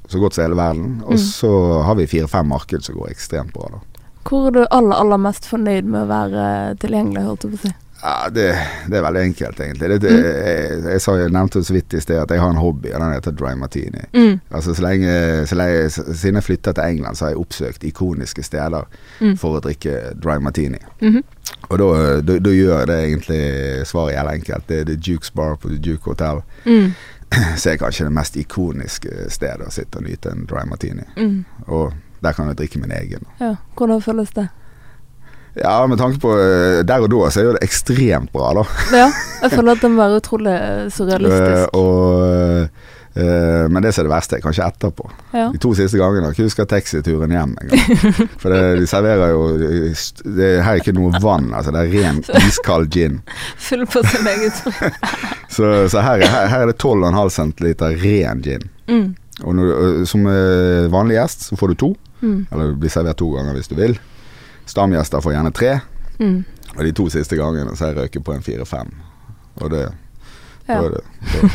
så godt som hele verden. Og Mm. så har vi fire-fem marked som går ekstremt bra, da. Hvor er du aller, aller mest fornøyd med å være tilgjengelig, holdt jeg på å si? Ja, det, det er veldig enkelt, egentlig. Det, Mm. jeg, jeg, jeg nevnte så vidt i sted at jeg har en hobby, og den heter dry martini. Mm. Altså så lenge, så lenge Siden jeg flytta til England, så har jeg oppsøkt ikoniske steder Mm. for å drikke dry martini. -hmm. Og da, gjør det egentlig svaret jævlig enkelt. Det er The Jukes Bar på The Duke Hotel. Mm. Så er kanskje det mest ikoniske stedet å sitte og nyte en dry martini. Mm. Og der kan jeg drikke min egen. Ja, hvordan føles det? Ja, med tanke på eh, Der og da så er jo det ekstremt bra, da. Ja, jeg føler at den var utrolig eh, surrealistisk. Eh, og men det som er det verste, er kanskje etterpå. Ja. De to siste gangene jeg ikke huska taxituren hjem engang. For det, de serverer jo det er Her er ikke noe vann, altså. Det er ren iskald gin. Full på sin egen sprit. Så, så her, er- her, her er det 12,5 centiliter ren gin. Mm. Og når, som vanlig gjest så får du to, Mm. eller blir servert to ganger hvis du vil. Stamgjester får gjerne tre, Mm. og de to siste gangene så har jeg røket på en fire-fem. Og det, Ja. da er det så,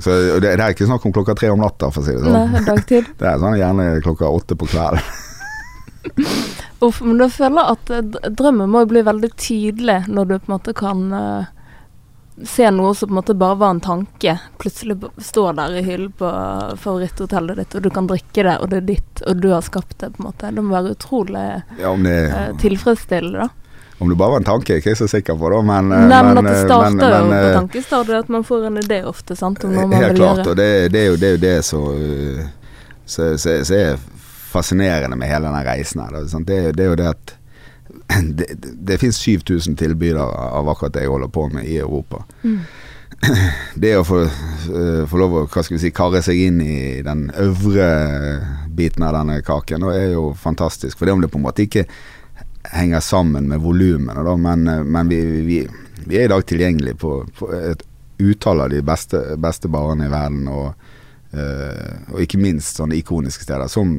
så det, det er ikke snakk om klokka tre om natta, for å si det sånn. Nei, dagtid. Det er sånn gjerne klokka åtte på kvelden. Uff, men da føler jeg at eh, drømmen må jo bli veldig tydelig når du på en måte kan eh, se noe som på en måte bare var en tanke, plutselig står der i hyllen på favoritthotellet ditt, og du kan drikke det, og det er ditt, og du har skapt det, på en måte. Det må være utrolig Ja, om det, eh, tilfredsstillende, da. om det bare var en tanke, er jeg ikke så sikker på, da. Men, Nei, men, at det eh, starter men- jo men, på eh, tankestadiet, at man får en idé ofte, sant, om noe man Helt vil klart, gjøre. og det, det, er jo, det er jo det som så- så- så er fascinerende med hele denne reisen her. Det, det er jo det at det, det, det finnes 7000 tilbydere av akkurat det jeg holder på med i Europa. Mm. Det å få, uh, få lov å hva skal vi si, karre seg inn i den øvre biten av denne kaken, da er jo fantastisk. For det om det på en måte ikke henger sammen med volumene, men, uh, men vi, vi, vi er i dag tilgjengelig på, på et utall av de beste, beste barene i verden. og Uh, og ikke minst sånne ikoniske steder som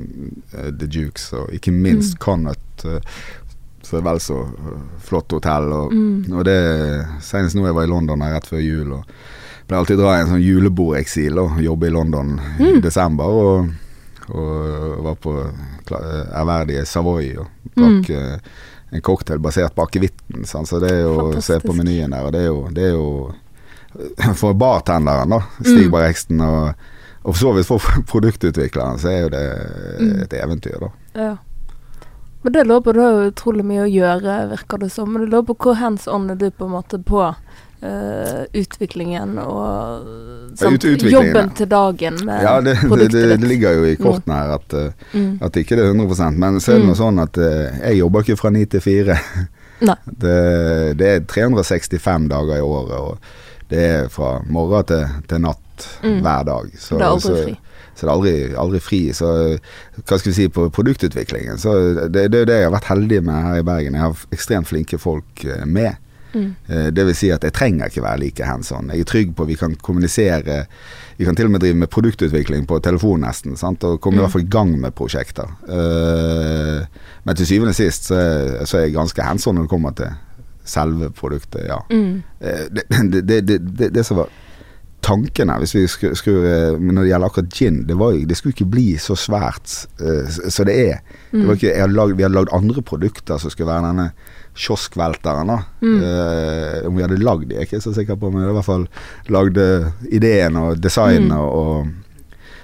uh, The Jukes, og ikke minst Mm. Connaught, uh, som er vel så eh, flott hotell. Og, Mm. og det Senest nå jeg var i London her rett før jul, og ble alltid dra i en sånn julebordeksil og jobbe i London i Mm. desember. Og, og var på ærverdige Savoy og drakk eh, en cocktail basert på akevitten. Så det er jo å se på menyen der, og det er jo, det er jo For bartenderen, da, Stig Mm. Barreksten, og, og for så vidt for produktutvikleren, så er jo det Mm. et eventyr, da. Ja. Men det lå på, har jo utrolig mye å gjøre, virker det som. Men det lurer på hvor hands on er du på en måte på uh, utviklingen og sant, ut- jobben til dagen med Ja, det, det, produktet det, ditt? det ligger jo i kortene her at, eh, Mm. at ikke det er 100% Men så er det Mm. noe sånn at uh, jeg jobber ikke fra ni til fire. Det, det er 365 dager i året, og det er fra morgen til, til natt Mm. hver dag. Så, det er aldri fri. Så det er aldri, aldri fri. Så hva skal vi si på produktutviklingen, så det, det er jo det jeg har vært heldig med her i Bergen. Jeg har ekstremt flinke folk eh, med. Mm. Eh, Det vil si at jeg trenger ikke være like hands on. Jeg er trygg på at vi kan kommunisere Vi kan til og med drive med produktutvikling på telefon nesten, sant? og komme i Mm. hvert fall i gang med prosjekter. Eh, Men til syvende og sist så er, så jeg ganske hands on når det kommer til selve produktet, ja. Mm. Det, det, det, det, det, det som var tanken her, hvis vi skrur, skrur eh, Når det gjelder akkurat gin, det, var jo, det skulle ikke bli så svært uh, som det er. Det var Mm. ikke, jeg hadde lagd, vi hadde lagd andre produkter som skulle være denne kioskvelteren. da. Mm. Uh, om vi hadde lagd de, er jeg ikke så sikker på, men i hvert fall lagde ideen og designet Mm. og,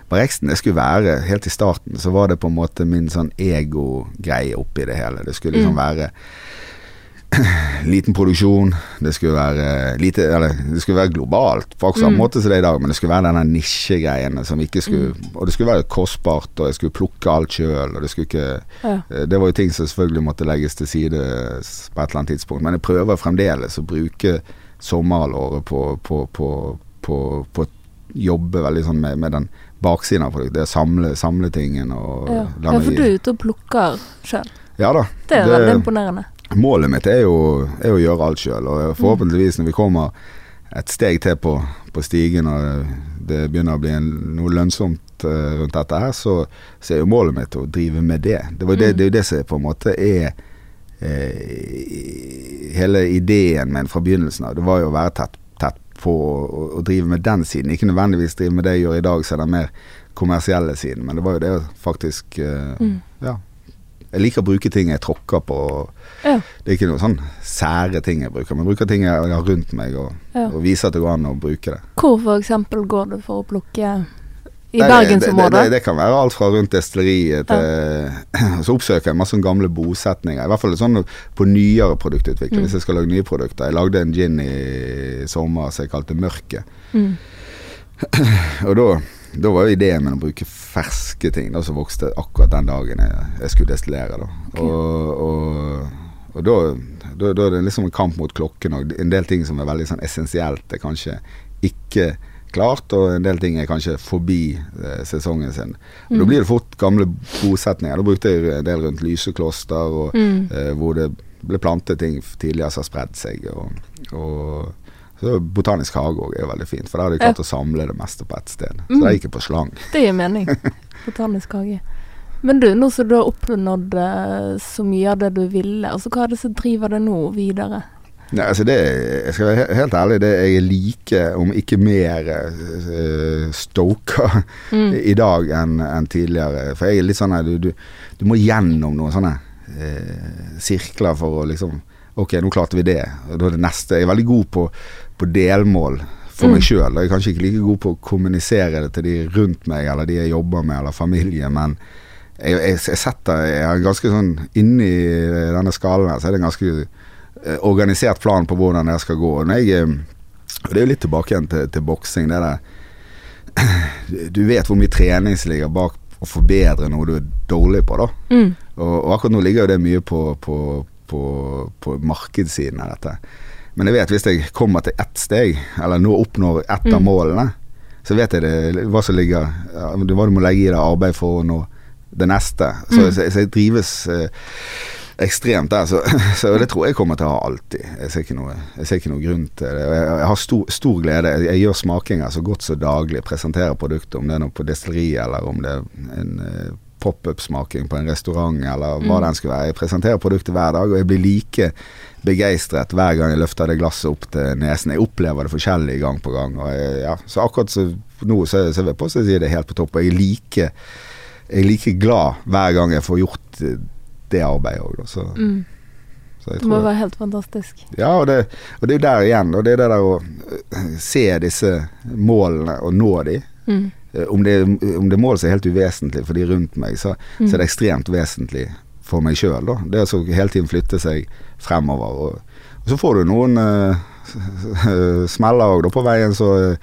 og det skulle være Helt i starten så var det på en måte min sånn ego-greie oppi det hele. Det skulle liksom Mm. være liten produksjon, det skulle være lite Eller det skulle være globalt på akkurat samme Mm. måte som det er i dag, men det skulle være denne nisjegreiene som ikke skulle Og det skulle være kostbart, og jeg skulle plukke alt sjøl, og det skulle ikke Ja. Eh, Det var jo ting som selvfølgelig måtte legges til side på et eller annet tidspunkt. Men jeg prøver fremdeles å bruke sommerhalvåret på, på, på, på, på jobbe veldig sånn med, med den baksiden av produktet. Samle, samle tingen og Ja. ja, for du er ute og plukker sjøl. Ja da. Det er Det- veldig imponerende. Målet mitt er jo er å gjøre alt sjøl, og forhåpentligvis når vi kommer et steg til på, på stigen og det begynner å bli en, noe lønnsomt eh, rundt dette her, så, så er jo målet mitt å drive med det. Det, var det, Mm. det er jo det som på en måte er eh, hele ideen min fra begynnelsen av. Det var jo å være tett, tett på å, å drive med den siden. Ikke nødvendigvis drive med det jeg gjør i dag, som er den mer kommersielle siden, men det var jo det å faktisk eh, Mm. Ja. Jeg liker å bruke ting jeg tråkker på. Ja. Det er ikke noen sånn sære ting jeg bruker, men jeg bruker ting jeg har rundt meg, og, Ja. og viser at det går an å bruke det. Hvor eksempel går du for å plukke i bergensområdet? det, det, det, det kan være alt fra rundt destilleriet til Så oppsøker jeg masse gamle bosetninger. I hvert fall sånn på nyere produktutvikling, Mm. hvis jeg skal lage nye produkter. Jeg lagde en gin i sommer som jeg kalte Mørket. Mm. Og da, da var jo ideen min å bruke ferske ting da, som vokste akkurat den dagen jeg, jeg skulle destillere. Da. Okay. Og, og, og da, da, da er det liksom en kamp mot klokken og en del ting som er veldig sånn essensielt, er kanskje ikke klart, og en del ting er kanskje forbi eh, sesongen sin. Mm. Da blir det fort gamle bosetninger. Da brukte jeg en del rundt Lysekloster, og, Mm. eh, hvor det ble plantet ting tidligere som har spredd seg. Og, og så Botanisk hage òg er jo veldig fint, for der har de klart å samle det meste på ett sted. Så Mm. der gikk jeg på slang. Det gir mening. Botanisk hage. Men du, nå som du har oppnådd eh, så mye av det du ville, altså hva er det som driver deg nå videre? Nei, altså det, jeg skal være helt ærlig, det jeg like, om ikke mer, uh, stoka Mm. i dag enn en tidligere. For jeg er litt sånn her, du, du, du må gjennom noen sånne eh, sirkler for å liksom Ok, nå klarte vi det. Da er det neste. Jeg er veldig god på, på delmål for meg Mm. sjøl. Jeg er kanskje ikke like god på å kommunisere det til de rundt meg, eller de jeg jobber med, eller familie, men jeg, jeg, jeg setter Jeg er ganske sånn Inni denne skalaen her, så er det en ganske eh, organisert plan på hvordan det skal gå. Når jeg, eh, det er jo litt tilbake igjen til, til boksing. Det der Du vet hvor mye trening som ligger bak å forbedre noe du er dårlig på, da. Mm. Og, og akkurat nå ligger jo det mye på, på, på, på markedssiden av dette. Men jeg vet hvis jeg kommer til ett steg, eller nå oppnår ett av Mm. målene, så vet jeg det, hva som ligger ja, Hva du må legge i deg arbeid for å nå det neste. Så, Mm. så, så jeg drives eh, ekstremt der. Så, så det tror jeg kommer til å ha alltid. Jeg ser ikke noe, ser ikke noe grunn til det. Jeg, jeg har stor, stor glede. Jeg, gjør smakinger så godt som daglig. Presenterer produktet, om det er noe på destilleri, eller om det er en eh, pop-up-smaking på en restaurant, eller hva Mm. det enn skulle være. Jeg presenterer produktet hver dag, og jeg blir like begeistret hver gang jeg løfter det glasset opp til nesen. Jeg opplever det forskjellig gang på gang. Jeg, ja, så akkurat så nå så, så vil jeg påstå å det er helt på topp. Og jeg er like, jeg er like glad hver gang jeg får gjort eh, det arbeidet òg, så, Mm. så Det må være helt fantastisk. ja, og det, og det er jo der igjen. Og det er det der å øh, se disse målene og nå de. Mm. Eh, Om det, om det målet er helt uvesentlig for de rundt meg, så, Mm. så er det ekstremt vesentlig for meg sjøl. Det å hele tiden flytte seg fremover. Og, og så får du noen uh, smeller òg på veien, så eh,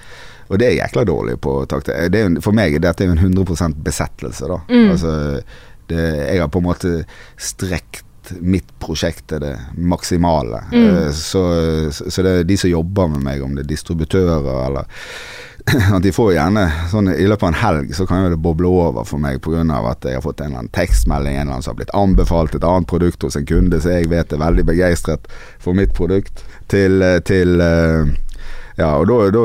Og det er jeg jækla dårlig på. Takk. Det er, for meg er dette en 100% besettelse, da. Mm. Altså, det, jeg har på en måte strekt mitt prosjekt til det maksimale. Mm. Eh, Så, så så det er de som jobber med meg, om det er distributører eller at de får gjerne sånn I løpet av en helg så kan jo det boble over for meg pga. at jeg har fått en eller annen tekstmelding en eller annen som har blitt anbefalt et annet produkt hos en kunde som jeg vet er veldig begeistret for mitt produkt, til, til eh, Ja, og da, da,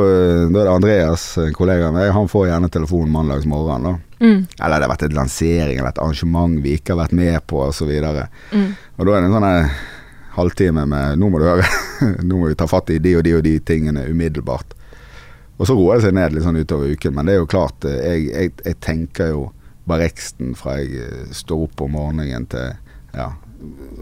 da er det Andreas, kollegaen min, han får gjerne telefon mandags morgen, da. Mm. Eller det har vært et lansering eller et arrangement vi ikke har vært med på, osv. Og, Mm. og da er det en sånn halvtime med Nå må du høre, nå må vi ta fatt i de og de og de tingene umiddelbart. Og så roer det seg ned litt sånn utover uken, men det er jo klart, eh, jeg, jeg, jeg tenker jo Barreksten fra jeg eh, står opp om morgenen til ja,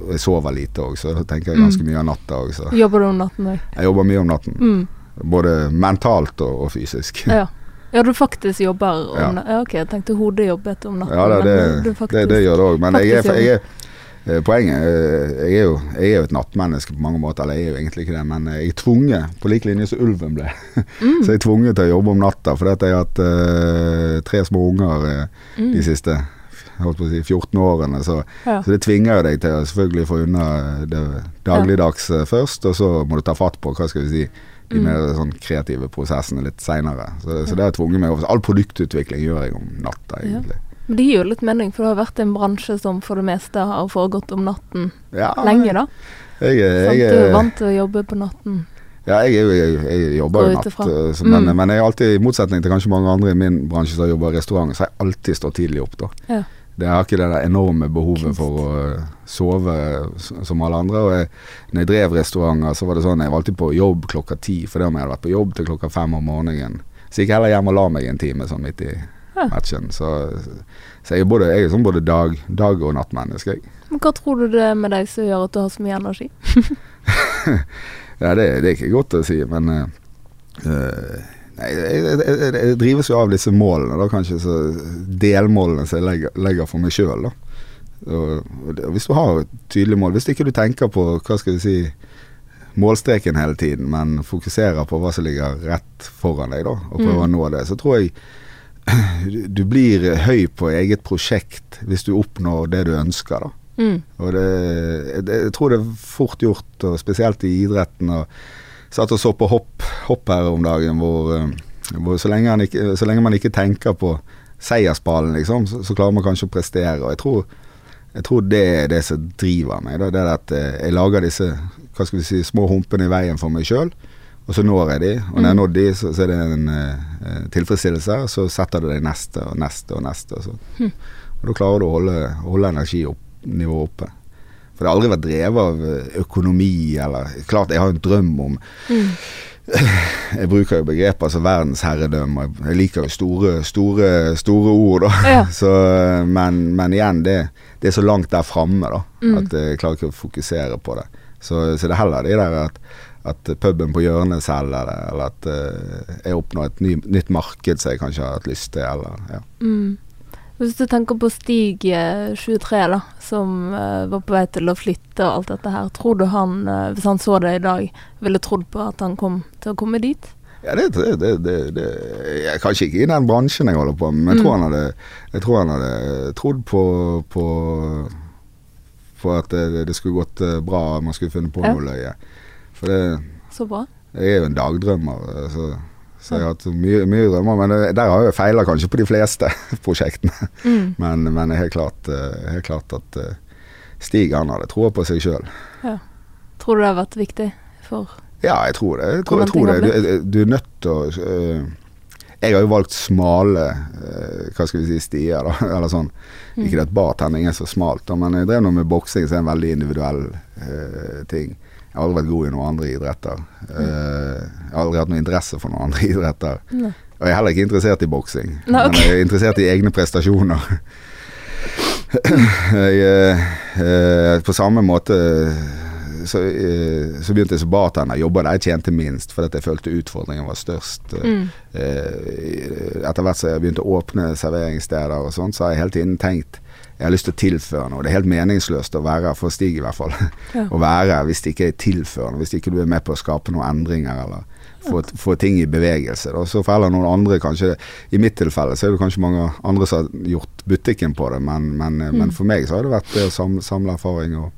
jeg sover lite òg, så tenker jeg ganske Mm. mye av natta òg. Jobber du om natten òg? jeg jobber mye om natten. Mm. Både mentalt og, og fysisk. Ja. ja, du faktisk jobber om Ja. ja. Ok, jeg tenkte hodet jobbet om natten. Ja, da, det, men du- du det, faktisk- det gjør det òg. Men jeg er, jeg er Poenget eh, jeg er, jo, jeg er jo et nattmenneske på mange måter. Eller jeg er jo egentlig ikke det, men jeg er tvunget, på lik linje som ulven ble. Mm. Så jeg er tvunget til å jobbe om natta, For jeg har hatt uh, tre små unger eh, Mm. de siste si, 14 årene. Så, Ja. så det tvinger jo deg til å selvfølgelig få unna det dagligdags ja. først, og så må du ta fatt på hva skal vi si, de Mm. mer sånn kreative prosessene litt seinere. Så, så det har tvunget meg over. All produktutvikling gjør jeg om natta, Ja. Men det gir jo litt mening, for det har vært en bransje som for det meste har foregått om natten Ja, lenge, da. Jeg, jeg, jeg, Du er vant til å jobbe på natten. ja, jeg, er jobber jo natt, eh, så, men, Mm. jeg har alltid, i motsetning til kanskje mange andre i min bransje som jobber i restaurant, så har jeg alltid stått tidlig opp. da. Ja. Det har ikke det der enorme behovet for å eh, sove som alle andre. Og jeg, når jeg drev restauranter, så var det sånn jeg var alltid på jobb klokka ti, fordi om jeg hadde vært på jobb til klokka fem om morgenen. Så gikk jeg heller hjem og la meg en time sånn midt i. matchen. Så, så jeg er, både, jeg er sånn både dag, dag- og nattmenneske. jeg. Men hva tror du det er med deg som gjør at du har så mye energi? Ja, det, det er ikke godt å si, men eh, Nei, jeg, jeg, jeg, drives jo av disse målene, da kanskje, så delmålene som jeg legger, legger for meg sjøl. Hvis du har et tydelig mål, hvis ikke du tenker på hva skal vi si målstreken hele tiden, men fokuserer på hva som ligger rett foran deg, da, og prøver Mm. å nå det, så tror jeg du- blir høy på eget prosjekt hvis du oppnår det du ønsker, da. Mm. Og det, det, jeg tror det er fort gjort, og spesielt i idretten. Og satt og så på hopp, hopp her om dagen, hvor, eh, hvor så, lenge han ikke, så lenge man ikke tenker på seiersballen, liksom, så, så klarer man kanskje å prestere. Og jeg tror, jeg tror det er det som driver meg. Da. Det er at eh, jeg lager disse hva skal vi si, små humpene i veien for meg sjøl. Og så når jeg de, og når jeg har nådd de, så, så er det en uh, tilfredsstillelse. Så setter du deg neste og neste og neste. Og, så. Hm. og da klarer du å holde, holde energinivået oppe. For det har aldri vært drevet av eh, økonomi eller Klart jeg har en drøm om Mm. Jeg bruker jo begreper som verdensherredømme. Jeg liker jo store, store, store ord, da. Ja. Så, men, men igjen, det, det er så langt der framme da, Mm. at jeg klarer ikke å fokusere på det. Så, så det er heller det der at, at puben på hjørnet selger det, eller at eh, jeg oppnår et ny, nytt marked som jeg kanskje har hatt lyst til, eller ja. Mm. Hvis du tenker på Stig eh, 23, da, som eh, var på vei til å flytte og alt dette her, tror du han, eh, hvis han så det i dag, ville trodd på at han kom til å komme dit? Ja, det, det, det, det, jeg, Kanskje ikke i den bransjen jeg holder på med, men jeg, Mm. tror han hadde, jeg tror han hadde trodd på, på, på at det, skulle gått eh, bra, man skulle funnet på Ja. noe løye. For det, Så bra. jeg er jo en dagdrømmer, eh, så, så jeg har hatt mye, mye drømmer. Men det, der har jeg feila kanskje på de fleste prosjektene. Mm. Men, men helt klart, eh, helt klart at eh, Stig han hadde troa på seg sjøl. Tror du det har vært viktig for Ja, jeg tror det. Jeg tror, jeg tror det. Du, du er nødt til å Jeg har jo valgt smale øh, hva skal vi si, stier, da. Eller sånn. Mm. Ikke at bartending er så smalt, da, men jeg drev nå med boksing, som er en veldig individuell øh, ting. Jeg har aldri vært god i noen andre idretter. Øh, jeg har aldri hatt noe interesse for noen andre idretter. Nei. Og jeg er heller ikke interessert i boksing, Nei, ok. men jeg er interessert i egne prestasjoner. jeg, eh, eh, på samme måte så, eh, så begynte jeg som bartender. Jobba der jeg tjente minst, fordi jeg følte utfordringen var størst. Mm. Eh, etter hvert som jeg begynte å åpne serveringssteder og sånt, så har jeg hele tiden tenkt jeg har lyst til å tilføre noe. Det er helt meningsløst å være for Stig i hvert fall. Ja. Å være hvis det ikke er tilførende, hvis ikke du er med på å skape noen endringer eller få, få ting i bevegelse. Da. Så for heller noen andre, kanskje I mitt tilfelle så er det kanskje mange andre som har gjort butikken på det, men, men, Mm. men for meg så har det vært det å samle, samle erfaring og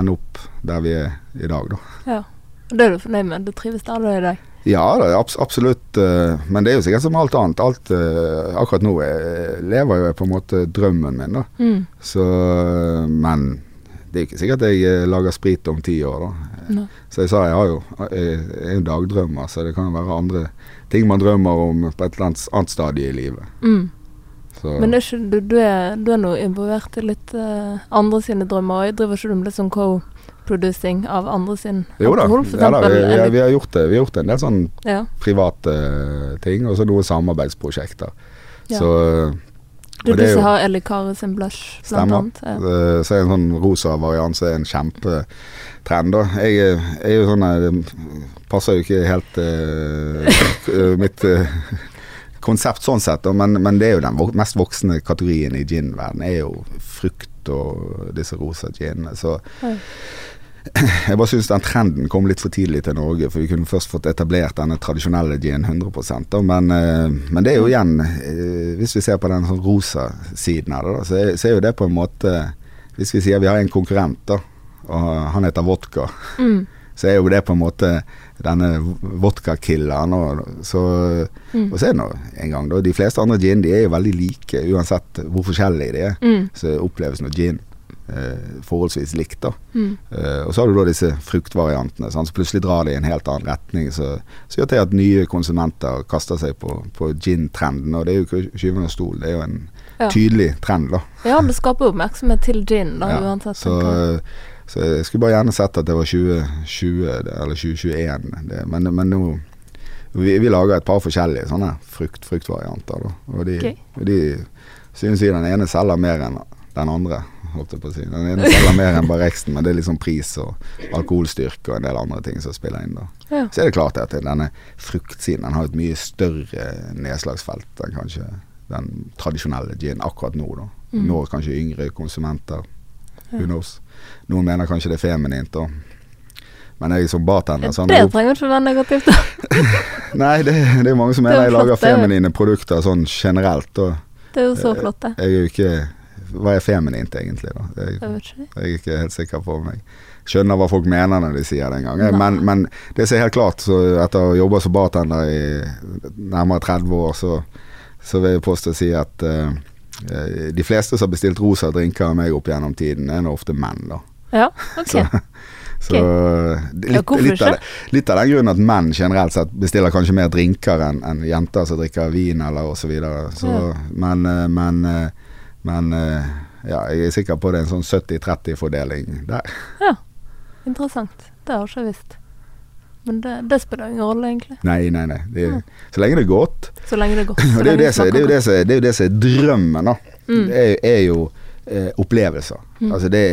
ende opp der vi er i dag, da. Ja. Og det er du fornøyd med? Du trives der du er i dag? Ja, er abs absolutt. eh, men det er jo sikkert som alt annet. Alt, eh, akkurat nå eh, lever jo jeg på en måte drømmen min, da. Mm. Så, men det er ikke sikkert jeg lager sprit om ti år, da. Nei. Så jeg sa jeg har jo jeg er en dagdrømmer, så det kan jo være andre ting man drømmer om på et eller annet stadie i livet. Mm. Så, Men er ikke, du, du, er, du er nå involvert i litt uh, andre sine drømmer. og Driver ikke du med litt sånn co-producing av andre sin jo da, alkohol, for ja, da vi, eksempel? vi, har gjort det. Vi har gjort en del sånn ja. private eh, ting, og så noen samarbeidsprosjekter. Ja. Så Du, det er jo- har Ellie Kari sin blush, blant Stemmer. annet. Ja. Eh, Så er en sånn rosa variant som er en kjempetrend. da. Jeg, jeg er jo sånn Det passer jo ikke helt uh, mitt eh, konsept sånn sett, men, men det er jo den mest voksne kategorien i gin-verden. er jo frukt og disse rosa ginene. Så jeg bare syns den trenden kom litt for tidlig til Norge, for vi kunne først fått etablert denne tradisjonelle gin 100 da, men, eh, men det er jo igjen eh, Hvis vi ser på den sånn rosa siden av det, så er, så er jo det på en måte Hvis vi sier vi har en konkurrent, da, og han heter vodka, Mm. så er jo det på en måte denne vodka-killeren. Og, så- Mm. og så er det nå en gang, da. De fleste andre gin de er jo veldig like, uansett hvor forskjellige de er. Mm. Så oppleves nå gin eh, forholdsvis likt, da. Mm. Eh, og så har du da disse fruktvariantene, sant? så plutselig drar det i en helt annen retning. Så, så gjør det at nye konsumenter kaster seg på, på gin-trenden. Og det er jo ikke skyvende stol, det er jo en Ja. tydelig trend, da. ja, det skaper oppmerksomhet til gin, da, Ja, uansett. Så, så jeg skulle bare gjerne sett at det var 2020 eller 2021. Det, men, men nå vi, vi lager et par forskjellige sånne frukt, fruktvarianter. Da. Og de, okay. og de synes vi den ene selger mer enn den andre. Holdt jeg på å si. Den ene selger mer enn Barexen, men det er liksom pris og alkoholstyrke og en del andre ting som spiller inn. da. Ja. Så er det klart at denne fruktsiden den har et mye større nedslagsfelt enn kanskje den tradisjonelle gin akkurat nå. da. Mm. Når kanskje yngre konsumenter. Who knows. Noen mener kanskje det er feminint, da. Men jeg som bartender sånn, det trenger ikke være negativt. da. Nei, det, det er mange som er mener jeg lager er feminine produkter sånn generelt. Og Det er jo så flott, det. jeg er jo ikke Hva er feminint, egentlig? da? Jeg, Jeg er ikke helt sikker på om jeg skjønner hva folk mener når de sier det engang. Men, men det som er helt klart, så etter å ha jobba som bartender i nærmere 30 år, så, så vil jeg påstå å si at eh, eh, de fleste som har bestilt rosa drinker av meg opp gjennom tiden, er nå ofte menn, da. Ja, ok. Så, så litt, Ja, litt, av litt av den grunnen at menn generelt sett bestiller kanskje mer drinker enn en jenter som drikker vin eller osv. Så videre. så, Ja. Men, eh, men, eh, men eh, ja, jeg er sikker på det er en sånn 70-30-fordeling der. Ja, interessant. Det har jeg ikke visst. Men det, det spiller ingen rolle, egentlig. Nei, nei, nei. Det, Ja. Så lenge det er godt. Så lenge det er godt. Og det er jo det som det er drømmen, da. Mm. Det er, er jo eh, opplevelser. Mm. Altså det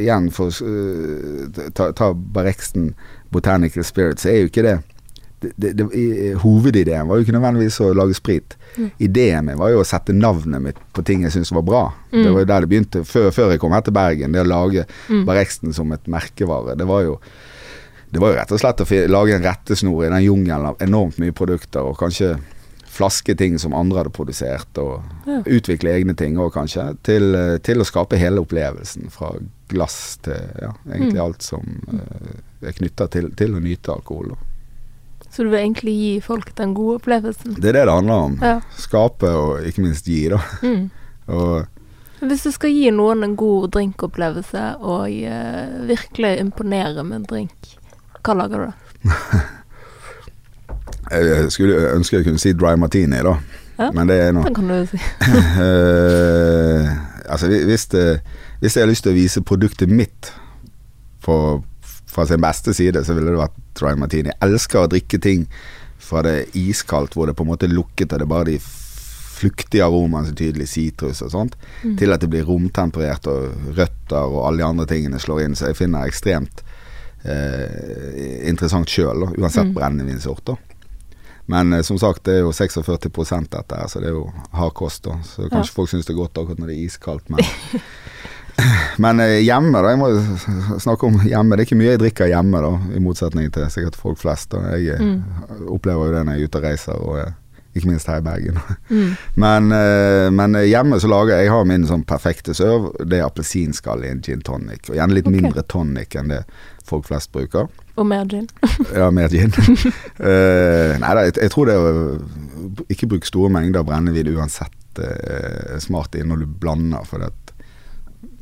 igjen for å ta, ta Barreksten Botanical Spirits, så er jo ikke det det, det, i- Hovedideen var jo ikke nødvendigvis å lage sprit. Mm. Ideen min var jo å sette navnet mitt på ting jeg syntes var bra. Mm. Det var jo der det begynte. Før, før jeg kom her til Bergen, det å lage Mm. Barreksten som et merkevare, det var jo det var jo rett og slett å lage en rettesnor i den jungelen av enormt mye produkter, og kanskje flaske ting som andre hadde produsert, og Ja. utvikle egne ting òg, kanskje, til, til å skape hele opplevelsen. Fra glass til ja, egentlig Mm. alt som uh, er knytta til, til å nyte alkohol. Da. Så du vil egentlig gi folk den gode opplevelsen? Det er det det handler om. Ja. Skape og ikke minst gi, da. Mm. Og Hvis du skal gi noen en god drinkopplevelse og uh, virkelig imponere med en drink, hva lager du da? jeg skulle ønske jeg kunne si dry martini, da. Ja. Men det er nå Den kan du si. Eh, altså hvis, det, hvis jeg har lyst til å vise produktet mitt på, fra sin beste side, så ville det vært dry martini. Jeg elsker å drikke ting fra det iskaldt, hvor det på en måte er lukket, og det er bare de fluktige aromaene, så tydelig sitrus og sånt, Mm. til at det blir romtemperert, og røtter og alle de andre tingene slår inn. Så jeg finner ekstremt eh, interessant sjøl, uansett Mm. brennevinsort. da. Men eh, som sagt, det er jo 46 dette her, så det er jo hard kost. da Så kanskje folk syns det er godt akkurat når det er iskaldt, men Men eh, hjemme, da. Jeg må snakke om hjemme. Det er ikke mye jeg drikker hjemme, da, i motsetning til sikkert folk flest. da Jeg eh, Mm. opplever jo det når jeg er ute og reiser, og eh, ikke minst her i Bergen. Mm. Men, men hjemme så lager jeg har min sånn perfekte serve. Det er appelsinskall i en gin tonic. Og gjerne litt okay. mindre tonic enn det folk flest bruker. Og mer gin. Ja, mer gin. uh, nei da, jeg, jeg tror det er å ikke bruke store mengder brennevin uansett uh, smart inn når du blander, for at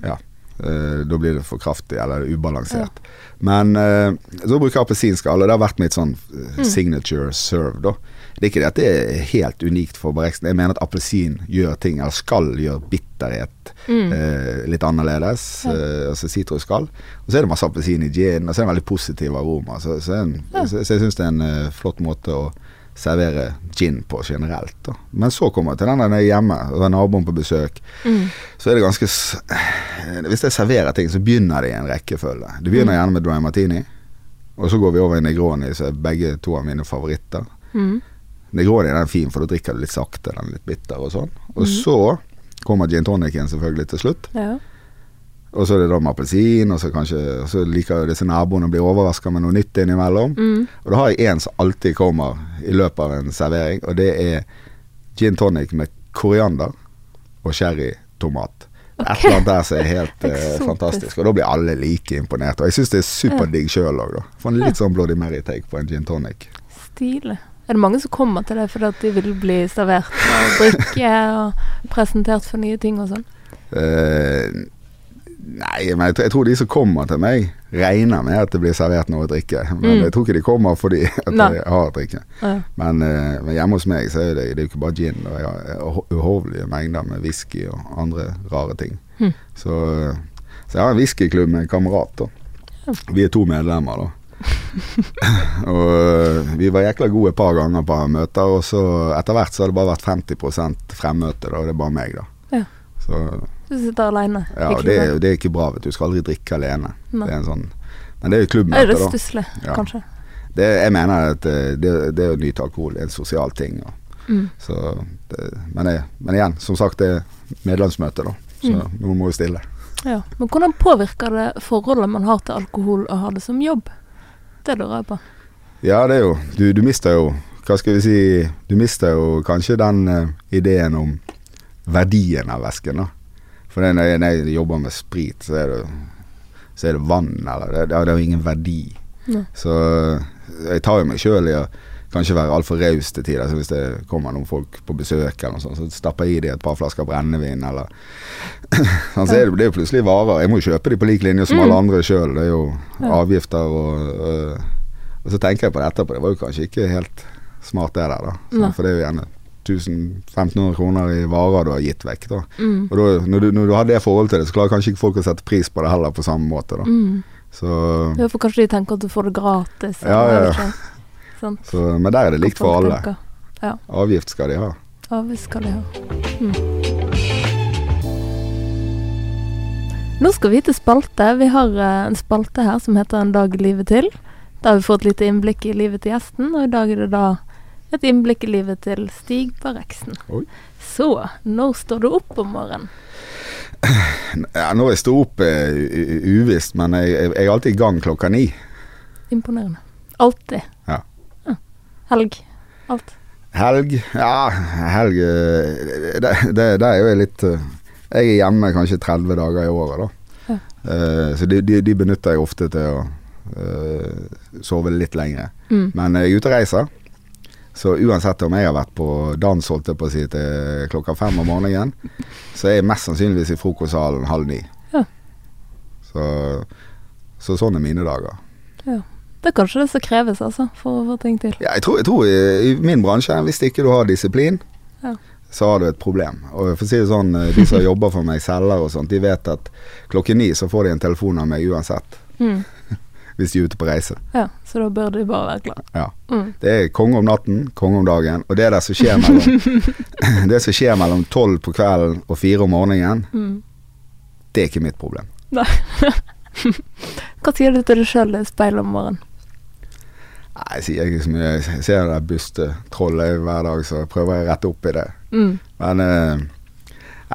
Ja. Uh, da blir det for kraftig eller ubalansert. Men uh, så bruker jeg appelsinskall, og det har vært mitt sånn Mm. signature serve, da. Det er ikke det at det er helt unikt for Barreksen. Jeg mener at appelsin gjør ting, eller skal gjøre bitterhet Mm. eh, litt annerledes. Ja. Eh, altså sitrusskall. Og så er det masse appelsin i gin, og så er det en veldig positiv aroma. Så, så, en, Ja. så, så jeg syns det er en uh, flott måte å servere gin på generelt. Da. Men så kommer jeg til den der er hjemme, og har naboen på besøk. Mm. Så er det ganske s- Hvis jeg serverer ting, så begynner det i en rekkefølge. Det begynner Mm. gjerne med dry martini, og så går vi over i Negroni, som er begge to av mine favoritter. Mm. Negroni den er fin, for da drikker du litt sakte, den er litt bitter og sånn. Og mm. så kommer gin tonicen selvfølgelig til slutt. Ja. Og så er det da med appelsin, og så kanskje og så liker disse naboene å bli overraska med noe nytt innimellom. Mm. Og da har jeg en som alltid kommer i løpet av en servering, og det er gin tonic med koriander og cherrytomat. Et eller annet der som er helt uh, fantastisk. Og da blir alle like imponert. Og jeg syns det er superdigg sjøl òg, da. Få en litt sånn Bloody Mary-take på en gin tonic. Stilig. Er det mange som kommer til det fordi at de vil bli servert og drikke og presentert for nye ting og sånn? Uh, nei, men jeg, tror- jeg tror de som kommer til meg, regner med at det blir servert noe å drikke. Men Mm. jeg tror ikke de kommer fordi at Nei. jeg har å drikke. Ja. Men, uh, men hjemme hos meg så er det, det er jo ikke bare gin. Og jeg har uho- uhorvelige mengder med whisky og andre rare ting. Mm. Så, eh, så jeg har en whiskyklubb med en kamerat. da. Vi er to medlemmer, da. og eh, vi var jækla gode et par ganger på møter, og så etter hvert så har det bare vært 50 fremmøte, da, og det er bare meg, da. Ja. Så Du sitter alene. ja, og det, det er ikke bra, vet du. Du skal aldri drikke alene. Nei. Det er en sånn Men det er jo Er det da. stusslig, Ja. kanskje? Det, jeg mener at eh, det, det å nyte alkohol er en sosial ting. Og, Mm. så det, men, jeg, men igjen, som sagt, det er medlemsmøte, da. Så Mm. noen må jo stille. Ja. Men hvordan påvirker det forholdet man har til alkohol, å ha det som jobb? Det lurer jeg på. Ja, det er jo Du, du mister jo Hva skal vi si Du mister jo kanskje den uh, ideen om verdien av væsken, da. For når, jeg, når jeg jobber med sprit, så er det så er det vann, eller Det, det har jo ingen verdi. Nei. Så jeg tar jo meg sjøl i å kanskje være altfor raus til tider. Så hvis det kommer noen folk på besøk, eller noe sånt, så stapper jeg i dem et par flasker brennevin, eller sånn, så er det, det er plutselig varer. Jeg må jo kjøpe de på lik linje som alle andre sjøl. Det er jo avgifter og øh, Og så tenker jeg på det etterpå. Det var jo kanskje ikke helt smart det der, da. Så, for det er jo gjerne 1500 kroner i varer du har gitt vekk, da. Mm. Og da, når, du, når du har det forholdet til det, så klarer kanskje ikke folk å sette pris på det heller på samme måte, da. Mm. Så, Ja, for kanskje de tenker at du får det gratis. Ja, ja, ja. Sant. så, men der er det likt for alle. Ja. Avgift skal de ha. Avgift skal de ha. Mm. Nå skal vi til spalte. Vi har eh, en spalte her som heter En dag i livet til. Da har vi fått litt innblikk i livet til gjesten, og i dag er det da et innblikk i livet til Stig Barreksen. Så, når står du opp om morgenen? Ja, når jeg står opp er u- uvisst, men jeg, jeg er alltid i gang klokka ni. Imponerende. Alltid. Ja. Ja. Helg. Alt. Helg Ja, helg eh, Det, det, det er jo litt eh, Jeg er hjemme kanskje 30 dager i året, da. Ja. Uh, så de, de, de benytter jeg ofte til å uh, sove litt lenger. Mm. Men jeg er ute og reiser. Så uansett om jeg har vært på dans holdt jeg på å si til klokka fem om morgenen, så er jeg mest sannsynligvis i frokostsalen halv ni. Ja. Så, så sånn er mine dager. Det er kanskje det som kreves, altså, for å få ting til. Ja, jeg tror, jeg tror i, i min bransje, hvis ikke du har disiplin, Ja. så har du et problem. Og for å si det sånn, eh, de som jobber for meg, selger og sånt, de vet at klokken ni så får de en telefon av meg uansett. Mm. Hvis de er ute på reise. Ja, så da bør de bare være klar. Ja. Mm. Det er konge om natten, konge om dagen. Og det der som skjer mellom Det som skjer mellom tolv på kvelden og fire om morgenen, Mm. det er ikke mitt problem. Hva sier du til deg sjøl i speilet om morgenen? Nei, jeg sier ikke så mye. Jeg ser det der bystetrollet hver dag, så prøver jeg å rette opp i det. Mm. Men eh,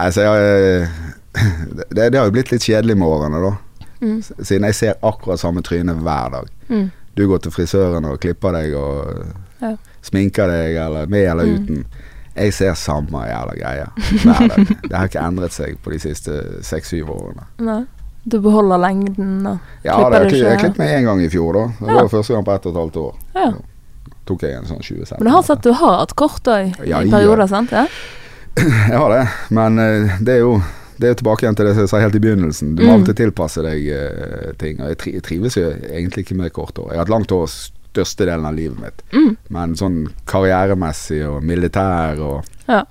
altså, jeg, det, det har jo blitt litt kjedelig med årene, da. Mm. Siden jeg ser akkurat samme tryne hver dag. Mm. Du går til frisøren og klipper deg og Ja. sminker deg, eller med eller Mm. uten. Jeg ser samme jævla greie hver dag. Det har ikke endret seg på de siste seks-syv årene. Nei. Du beholder lengden og Ja, Klipper det, ikke? Ja, jeg klippet meg én gang i fjor, da. Det Ja. var første gang på ett og et halvt år. Ja. Tok jeg en sånn 20 cm. Men du har sett du har hatt kort òg, Ja, i perioder, sant? Ja? Jeg har det, men eh, det er jo det er jo tilbake igjen til det jeg sa helt i begynnelsen. Du må Mm. alltid tilpasse deg uh, ting. Og jeg tri- trives jo egentlig ikke med kort hår. Jeg har hatt langt hår størstedelen av livet mitt. Mm. Men sånn karrieremessig og militær og Ja.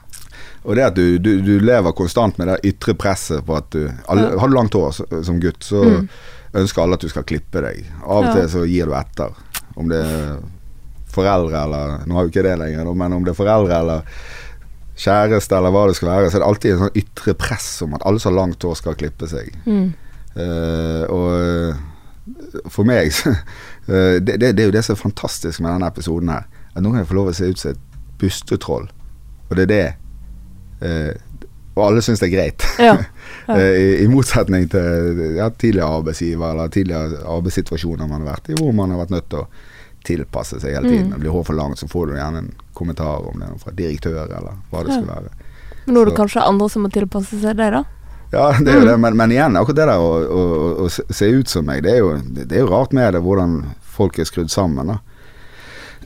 Og det at du, du, du lever konstant med det ytre presset på at du alle, Ja. Har du langt hår som gutt, så Mm. ønsker alle at du skal klippe deg. Av og Ja. til så gir du etter. Om det er foreldre eller Nå har jo ikke det lenger, men om det er foreldre eller kjæreste eller hva det skal være, så er det alltid en sånn ytre press om at alle som har langt hår skal klippe seg. Mm. Uh, og eh, for meg eh, det, det, det er jo det som er fantastisk med denne episoden her. At nå kan jeg få lov å se ut som et bustetroll. Og det er det Og alle syns det er greit. Ja. Ja. Eh, I, I motsetning til ja, tidligere arbeidsgiver eller tidligere arbeidssituasjoner man har vært i, hvor man har vært nødt til å tilpasse seg hele tiden. Mm. Blir håret for langt, så får du gjerne en kommentar om det fra direktør eller hva det skulle være. Men nå er det kanskje andre som må tilpasse seg det, da? Ja, det er jo Mm. det, men, men igjen, akkurat det der å, å, å- se ut som meg, det er, jo, det er jo rart med det, hvordan folk er skrudd sammen. da.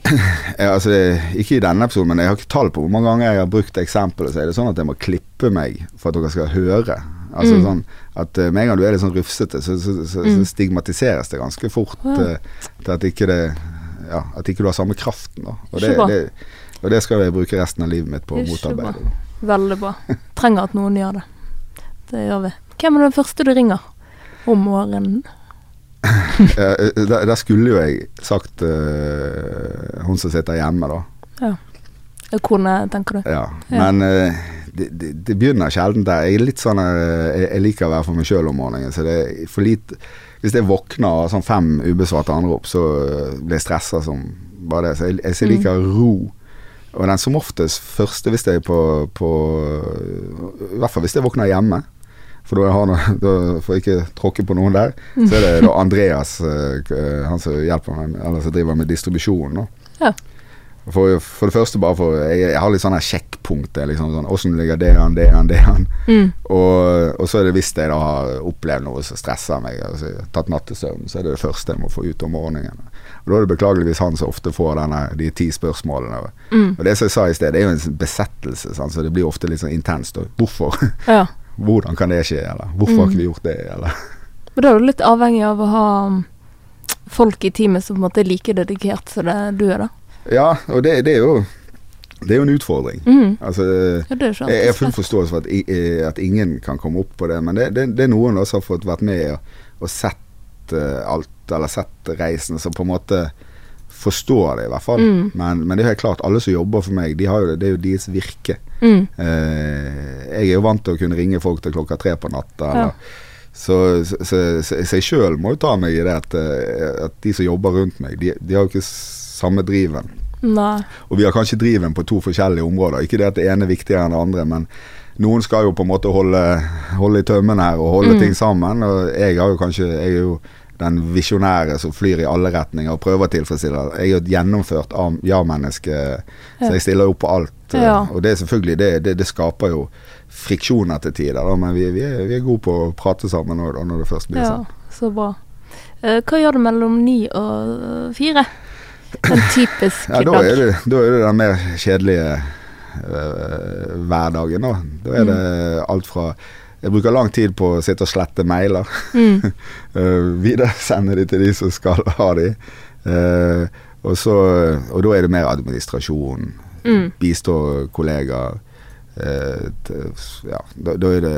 Jeg, altså, ikke i denne episoden, men jeg har ikke tall på hvor mange ganger jeg har brukt eksempelet. Så er det sånn at jeg må klippe meg for at dere skal høre. Altså Mm. sånn at eh, Med en gang du er litt sånn rufsete, så, så, så, så Mm. stigmatiseres det ganske fort Ja. uh, til at ikke det ja, At ikke du har samme kraften. da. Og det, det, og det skal jeg bruke resten av livet mitt på å motarbeide. Veldig bra. Trenger at noen gjør det. Det gjør vi. Hvem er den første du ringer om morgenen? Eh, der, der skulle jo jeg sagt uh, hun som sitter hjemme, da. Ja. Kone, tenker du? Ja. Ja. Men uh, det, det, det begynner sjelden der. Jeg er litt sånn eh, jeg, jeg liker å være for meg sjøl om morgenen. Så det er for lite Hvis jeg våkner av sånn fem ubesvarte anrop, så eh, blir jeg stressa som bare det. Så jeg, jeg, så jeg liker ro. Og den som oftest første hvis jeg på, på I hvert fall hvis jeg våkner hjemme. For da, har noe, da får jeg ikke tråkke på noen der. Så er det da Andreas, eh, han som hjelper meg, eller som driver med distribusjonen. Ja. For, for det første bare for Jeg, jeg har litt sånne sjekkpunkter. Liksom, sånn, Åssen ligger det an, det an, det an? Mm. Og, og så er det hvis jeg da har opplevd noe som stresser meg, altså tatt nattesøvn, så er det det første jeg må få ut om morgenen. Og Da er det beklageligvis han som ofte får denne, de ti spørsmålene. Mm. Og det som jeg sa i sted, det er jo en besettelse, sant? så det blir ofte litt sånn intenst. Og hvorfor? Ja. Hvordan kan det skje? Eller hvorfor har ikke vi gjort det? Eller Men da er du litt avhengig av å ha folk i teamet som på en måte er like dedikert som det du er, da. Ja, og det, det er jo Det er jo en utfordring. Mm. Altså, Ja, jeg har full forståelse for at, eh, at ingen kan komme opp på det, men det, det, det er noen som har fått vært med og, og sett uh, alt, eller sett reisen, som på en måte forstår det, i hvert fall. Mm. Men, men det er helt klart, alle som jobber for meg, de har jo det, det er jo deres virke. Mm. Eh, jeg er jo vant til å kunne ringe folk til klokka tre på natta. Ja. Eller, så, så, så, så jeg sjøl må jo ta meg i det at, eh, at de som jobber rundt meg, de, de har jo ikke samme driven. Nei. Og vi har kanskje driven på to forskjellige områder. Ikke det at det ene er viktigere enn det andre, men noen skal jo på en måte holde, holde i tømmene her og holde Mm. ting sammen. Og jeg har jo kanskje Jeg er jo den visjonære som flyr i alle retninger og prøver å tilfredsstille. Jeg er jo et gjennomført ja-menneske, så jeg stiller opp på alt. Ja. Og det er selvfølgelig det, det, det skaper jo friksjoner til tider, men vi, vi, er, vi er gode på å prate sammen når, når det først blir Ja, sånn. så bra. Eh, hva gjør du mellom ni og øh, fire? En typisk Ja, da dag. er det, da er det den mer kjedelige øh, hverdagen. Da. da er det alt fra Jeg bruker lang tid på å sitte og slette mailer. Mm. Uh, Videresende de til de som skal ha de. Uh, og, så, og da er det mer administrasjon. Mm. Bistå kollegaer. Uh, ja, da, da er det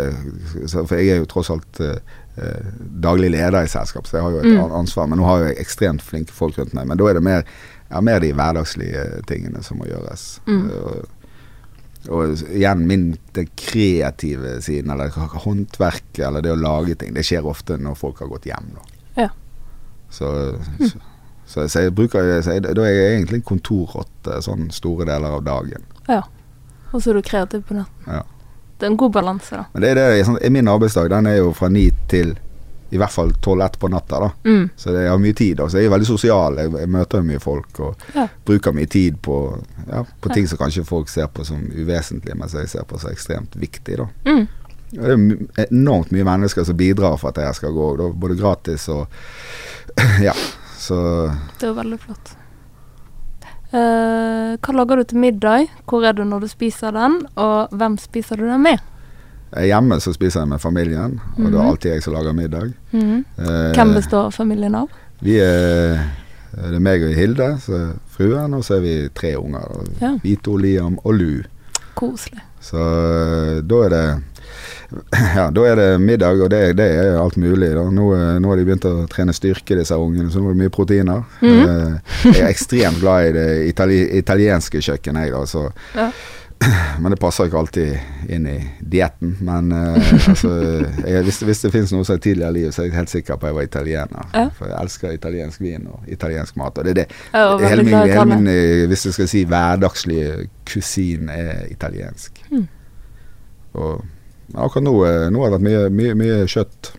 For jeg er jo tross alt eh, eh, daglig leder i selskap, så jeg har jo et Mm. ansvar. Men nå har jeg ekstremt flinke folk rundt meg. Men da er det mer, ja, mer de hverdagslige tingene som må gjøres. Mm. Eh, og, igjen min det kreative siden, eller håndverket, eller det å lage ting, det skjer ofte når folk har gått hjem. Da. Ja. Så, så, så, så jeg bruker så jeg, Da er jeg egentlig en kontorrotte sånn store deler av dagen. Ja. Og så er du kreativ på natten. Ja. Det er en god balanse, da. Men det er det, sånn, min arbeidsdag den er jo fra ni til i hvert fall tolv-ett på natta. da Mm. Så jeg har mye tid. da Så jeg er veldig sosial. Jeg, jeg møter mye folk og Ja. bruker mye tid på, ja, på ting som kanskje folk ser på som uvesentlige, mens jeg ser på som ekstremt viktig. da Mm. Det er enormt mye mennesker som bidrar for at jeg skal gå, da, både gratis og Ja. Så Det er veldig flott. Uh, hva lager du til middag? Hvor er du når du spiser den? Og hvem spiser du den med? Hjemme så spiser jeg med familien, og det Mhm. er alltid jeg som lager middag. Mhm. Eh, Hvem består familien av? Vi er det er meg og Hilde, så fruen, og så er vi tre unger. Ja. Vito, Liam og Lu. Koselig. Så øh, da er det Ja, da er det middag, og det, det er alt mulig. Nå, øh, nå har de begynt å trene styrke, disse ungene, så nå er det mye proteiner. Mm -hmm. jeg er ekstremt glad i det itali italienske kjøkkenet, jeg, da. Så, Ja. men det passer ikke alltid inn i dietten. Men uh, altså, jeg, hvis, hvis det finnes noe som er tidligere i livet, så er jeg helt sikker på at jeg var italiener. Ja. For jeg elsker italiensk vin og italiensk mat. Og det er det. Ja, Hele min, hele min, eh, hvis jeg skal si hverdagslige kusin, er italiensk. Mm. Og men akkurat nå, eh, nå har det vært mye, mye, mye kjøtt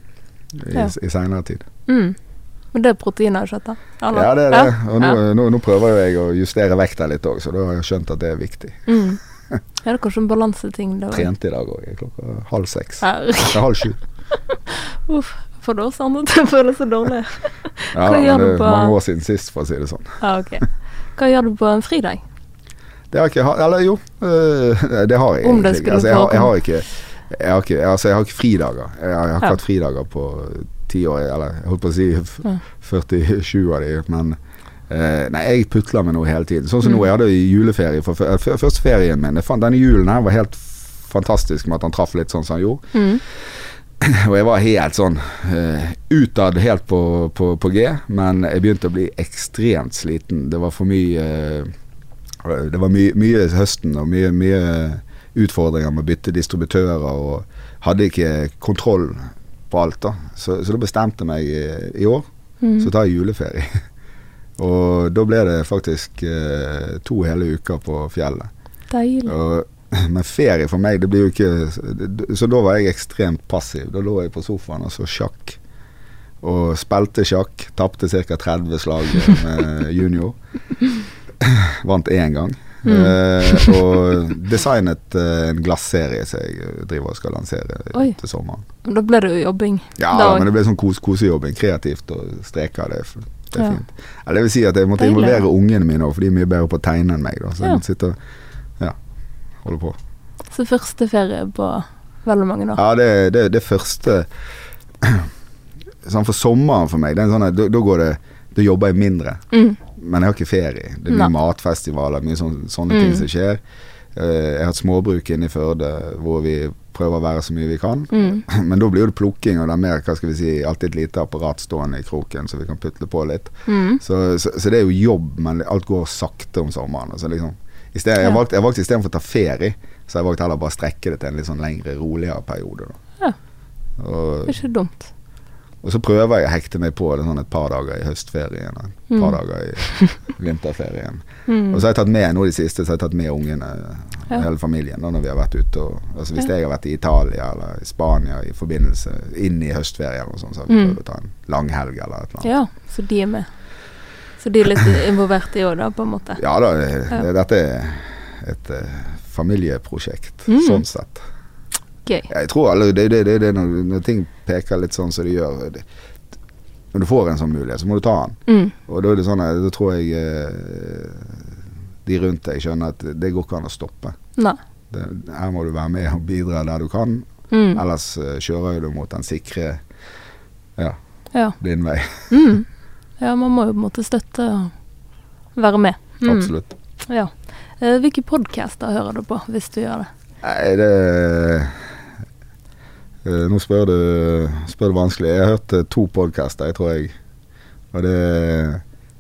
i, Ja. i seinere tid. Mm. Men det er proteiner i kjøttet? eller? Ja, det er det. Og nå, nå, nå prøver jo jeg å justere vekta litt òg, så da har jeg skjønt at det er viktig. Mm. Ja, det er kanskje en balanseting, da? Trente i dag òg, klokka halv seks. Det er halv sju. Uff. For da oss andre til å føle seg dårlig? Ja, men det er på- mange år siden sist, for å si det sånn. Ja, ok. Hva gjør du på en fridag? Det har ikke jeg Eller jo, øh, det har jeg Om det egentlig. skulle Altså, jeg, har, jeg har ikke jeg har ikke, altså, jeg har ikke fridager. Jeg har, ikke Ja. hatt fridager på ti år, eller jeg holdt på å si 47 av de, men eh, Nei, jeg putler med noe hele tiden. Sånn som Mm. nå, jeg hadde juleferie. For, første ferien min jeg fant, Denne julen her var helt fantastisk med at han traff litt sånn som han gjorde. Mm. Og jeg var helt sånn uh, utad helt på, på, på G, men jeg begynte å bli ekstremt sliten. Det var for mye uh, Det var mye, mye høsten og mye, mye utfordringer med å bytte distributører og hadde ikke kontroll på alt. da Så, så da bestemte jeg meg i, i år Mm. så tar jeg juleferie. og da ble det faktisk eh, to hele uker på fjellet. Deilig. Og, men ferie for meg, det blir jo ikke Så da var jeg ekstremt passiv. Da lå jeg på sofaen og så sjakk. Og spilte sjakk. Tapte ca. 30 slag med junior. vant én gang. Mm. Eh, og designet eh, en glasserie som jeg driver og skal lansere Oi. til sommeren. Da ble det jo jobbing. Ja, Da- men det ble sånn kos kosejobbing. Kreativt og streker. Det, det er fint. Eller det vil si at jeg måtte Deilig. involvere ungene mine òg, for de er mye bedre på å tegne enn meg. Da. Så jeg måtte sitte og ja, holde på. Så første ferie på veldig mange år. Ja, det, er det første Sånn for sommeren for meg, det sånn at da, da går det Da jobber jeg mindre. Mm. Men jeg har ikke ferie. Det er mye Nei. matfestivaler, mye sånne, sånne Mm. ting som skjer. Eh, jeg har hatt småbruk inne i Førde hvor vi prøver å være så mye vi kan. Mm. Men da blir det plukking, og det er mer hva skal vi si, alltid et lite apparat stående i kroken så vi kan putle på litt. Mm. Så, så, så det er jo jobb, men alt går sakte om sommeren. Altså liksom, i stedet, jeg valgte valgt, valgt istedenfor å ta ferie, så har jeg valgt heller bare å strekke det til en litt sånn lengre, roligere periode. Da. Ja. Og, Det er ikke dumt. Og så prøver jeg å hekte meg på det sånn et par dager i høstferien og et par Mm. dager i vinterferien. Mm. Og så har jeg tatt med nå de siste, så har jeg tatt med ungene, Ja. hele familien, da, når vi har vært ute. Og, altså Hvis Ja. jeg har vært i Italia eller i Spania i forbindelse inn i høstferien, og sånn, sånt, så har vi Mm. prøvd å ta en langhelg eller et eller annet. Ja, så de er med. Så de er litt involvert i år, da, på en måte. Ja da, det, det, dette er et eh, familieprosjekt, Mm. sånn sett. Gøy. Jeg tror alle, det det, det, det når, når ting peker litt sånn som de gjør Når du får en sånn mulighet, så må du ta den. Mm. Og da er det sånn da tror jeg eh, de rundt deg skjønner at det går ikke an å stoppe. Det, her må du være med og bidra der du kan, Mm. ellers eh, kjører du mot den sikre ja, Ja. blindvei. Mm. ja, man må jo på en måte støtte og være med. Mm. Absolutt. Ja. Eh, hvilke podcaster hører du på, hvis du gjør det? Nei, det eh, Nå spør du, spør du vanskelig. Jeg har hørt eh, to podkaster, jeg tror jeg. Og det er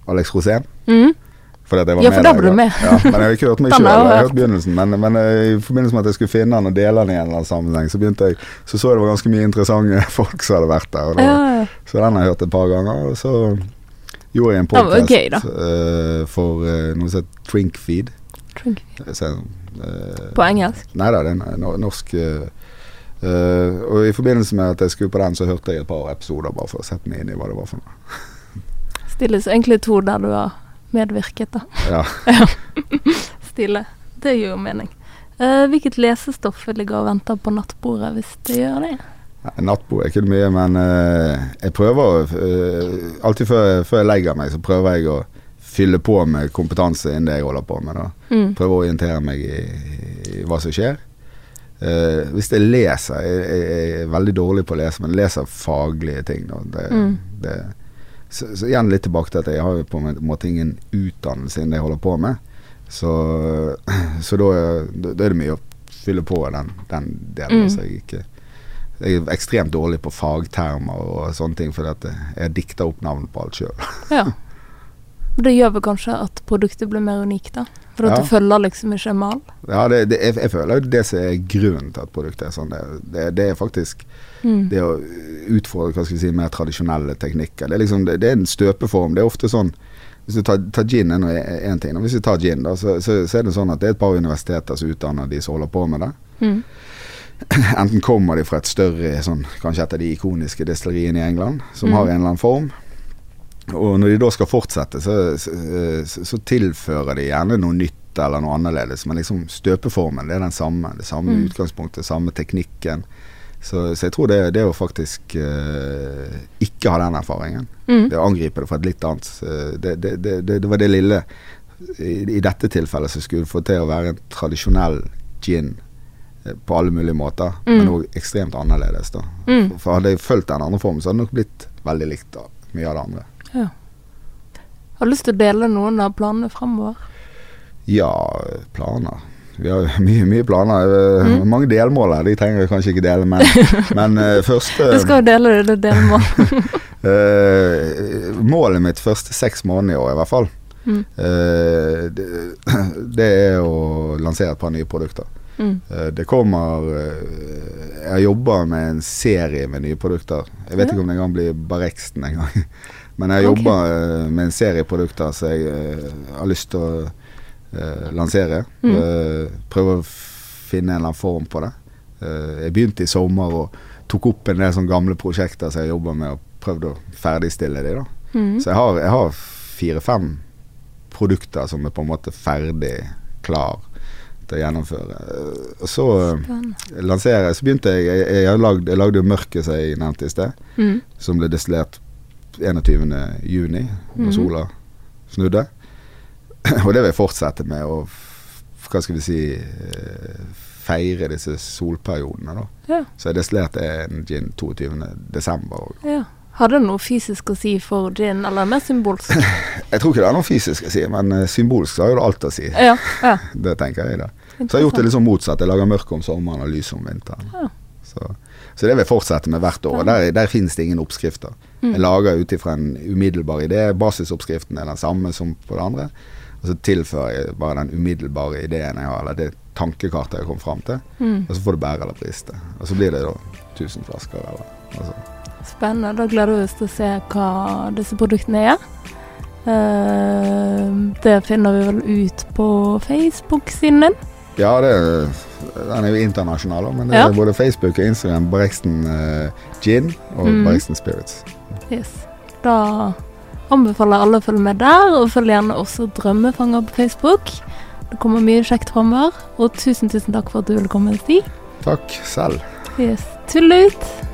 Alex Rosén. Mm. Var Ja, for da ble du med. Ja, men jeg har ikke hørt meg sjøl. jeg har hørt. begynnelsen. Men, men eh, i forbindelse med at jeg skulle finne han og dele han i en eller annen sammenheng, så begynte jeg Så så jeg det var ganske mye interessante folk som hadde vært der. Og da, Ja. Så den har jeg hørt et par ganger. Og så gjorde jeg en var podkast uh, for uh, noe som heter Trinkfeed. Drink. Så, eh, På engelsk. Nei da, det er en norsk eh, eh, Og i forbindelse med at jeg skulle på den, så hørte jeg et par episoder bare for å sette meg inn i hva det var for noe. Stille så egentlig to der du har medvirket, da. Ja. Stille. Det gir jo mening. Uh, hvilket lesestoff ligger og venter på nattbordet, hvis det gjør det? Nei, Nattbo er ikke det mye, men uh, jeg prøver Alltid før, før jeg legger meg, så prøver jeg å fylle på med kompetanse innen det jeg holder på med. da Mm. Prøver å orientere meg i, i hva som skjer. Eh, hvis jeg leser jeg, jeg, jeg er veldig dårlig på å lese, men leser faglige ting. Det, Mm. det, så, så igjen litt tilbake til at jeg har på en måte ingen utdannelse innen det jeg holder på med. Så, så da, da da er det mye å fylle på den, den delen. Mm. Så jeg, ikke, jeg er ekstremt dårlig på fagtermer og sånne ting, for jeg dikter opp navn på alt sjøl. Ja. Det gjør vel kanskje at produktet blir mer unikt, da? For at Ja. du følger liksom ikke mal? Ja, det, det, jeg, jeg føler jo det som er grunnen til at produktet er sånn. Det, det, er faktisk Mm. det å utfordre hva skal vi si, mer tradisjonelle teknikker. Det er, liksom, det, det er en støpeform. Det er ofte sånn Hvis du tar, tar gin, er én ting. Og hvis du tar gin, da, så, så, så er det sånn at det er et par universiteter som utdanner de som holder på med det. Mm. Enten kommer de fra et større, sånn, kanskje et av de ikoniske destilleriene i England, som Mm. har en eller annen form. Og når de da skal fortsette, så, så, så tilfører de gjerne noe nytt eller noe annerledes. Men liksom støpeformen det er den samme. Det samme Mm. utgangspunktet, samme teknikken. Så, så jeg tror det, det å faktisk uh, ikke ha den erfaringen, Mm. det å angripe det fra et litt annet eh, det, det, det, var det lille i, i dette tilfellet som skulle få til å være en tradisjonell gin eh, på alle mulige måter, Mm. men òg ekstremt annerledes. da. Mm. For hadde jeg fulgt den andre formen, så hadde det nok blitt veldig likt da, mye av det andre. Ja. Har du lyst til å dele noen av planene fremover? Ja, planer. Vi har mye, mye planer. Mm. Mange delmål her, de trenger jeg kanskje ikke dele, men, men eh, første Du skal jo dele det, det delmål. uh, Målet mitt første seks måneder i år, i hvert fall, Mm. eh, det, det er å lansere et par nye produkter. Mm. Det kommer Jeg jobber med en serie med nye produkter. Jeg vet Ja. ikke om det engang blir Barexten en gang. Men jeg Ok. jobber eh, med en serie produkter som jeg eh, har lyst til å eh, lansere. Mm. Prøve å finne en eller annen form på det. Jeg begynte i sommer og tok opp en del sånne gamle prosjekter som jeg jobber med, og prøvde å ferdigstille de da. Mm. Så jeg har, jeg har fire-fem produkter som er på en måte ferdig klar til å gjennomføre. Og så lanserer jeg Så begynte jeg Jeg, jeg, lagde, jeg lagde jo Mørket, som jeg nevnte i sted, Mm. som ble destillert 21. juni, når Mhm. sola snudde. Og det vil jeg fortsette med å Hva skal vi si eh, feire disse solperiodene, da. Ja. Så jeg destillerte en gin 22. desember òg. ja. Hadde det noe fysisk å si for gin, eller mer symbolsk? Jeg tror ikke det er noe fysisk å si, men eh, symbolsk har jo det alt å si. ja. ja. Det tenker jeg, da. Så jeg har gjort det litt sånn motsatt. Jeg lager mørke om sommeren og lys om vinteren. Ja. Så, så det vil jeg fortsette med hvert år. Der, der finnes det ingen oppskrifter. Mm. Jeg lager ut ifra en umiddelbar idé. Basisoppskriften er den samme som på det andre. Og så tilfører jeg bare den umiddelbare ideen jeg har, eller det tankekartet jeg kom fram til. Mm. Og så får du bære eller briste. Og så blir det da 1000 flasker eller altså. Spennende. Da gleder vi oss til å se hva disse produktene er. Uh, det finner vi vel ut på Facebook-siden din. Ja, det, den er jo internasjonal, men det Ja. er både Facebook og Instagram. Brexton uh, Gin og Mm. Brexton Spirits. Yes. Da anbefaler alle å følge med der, og følg gjerne også Drømmefanger på Facebook. Det kommer mye kjekt framover. Og tusen, tusen takk for at du ville komme, Stig. Takk selv. Yes. Tull ut!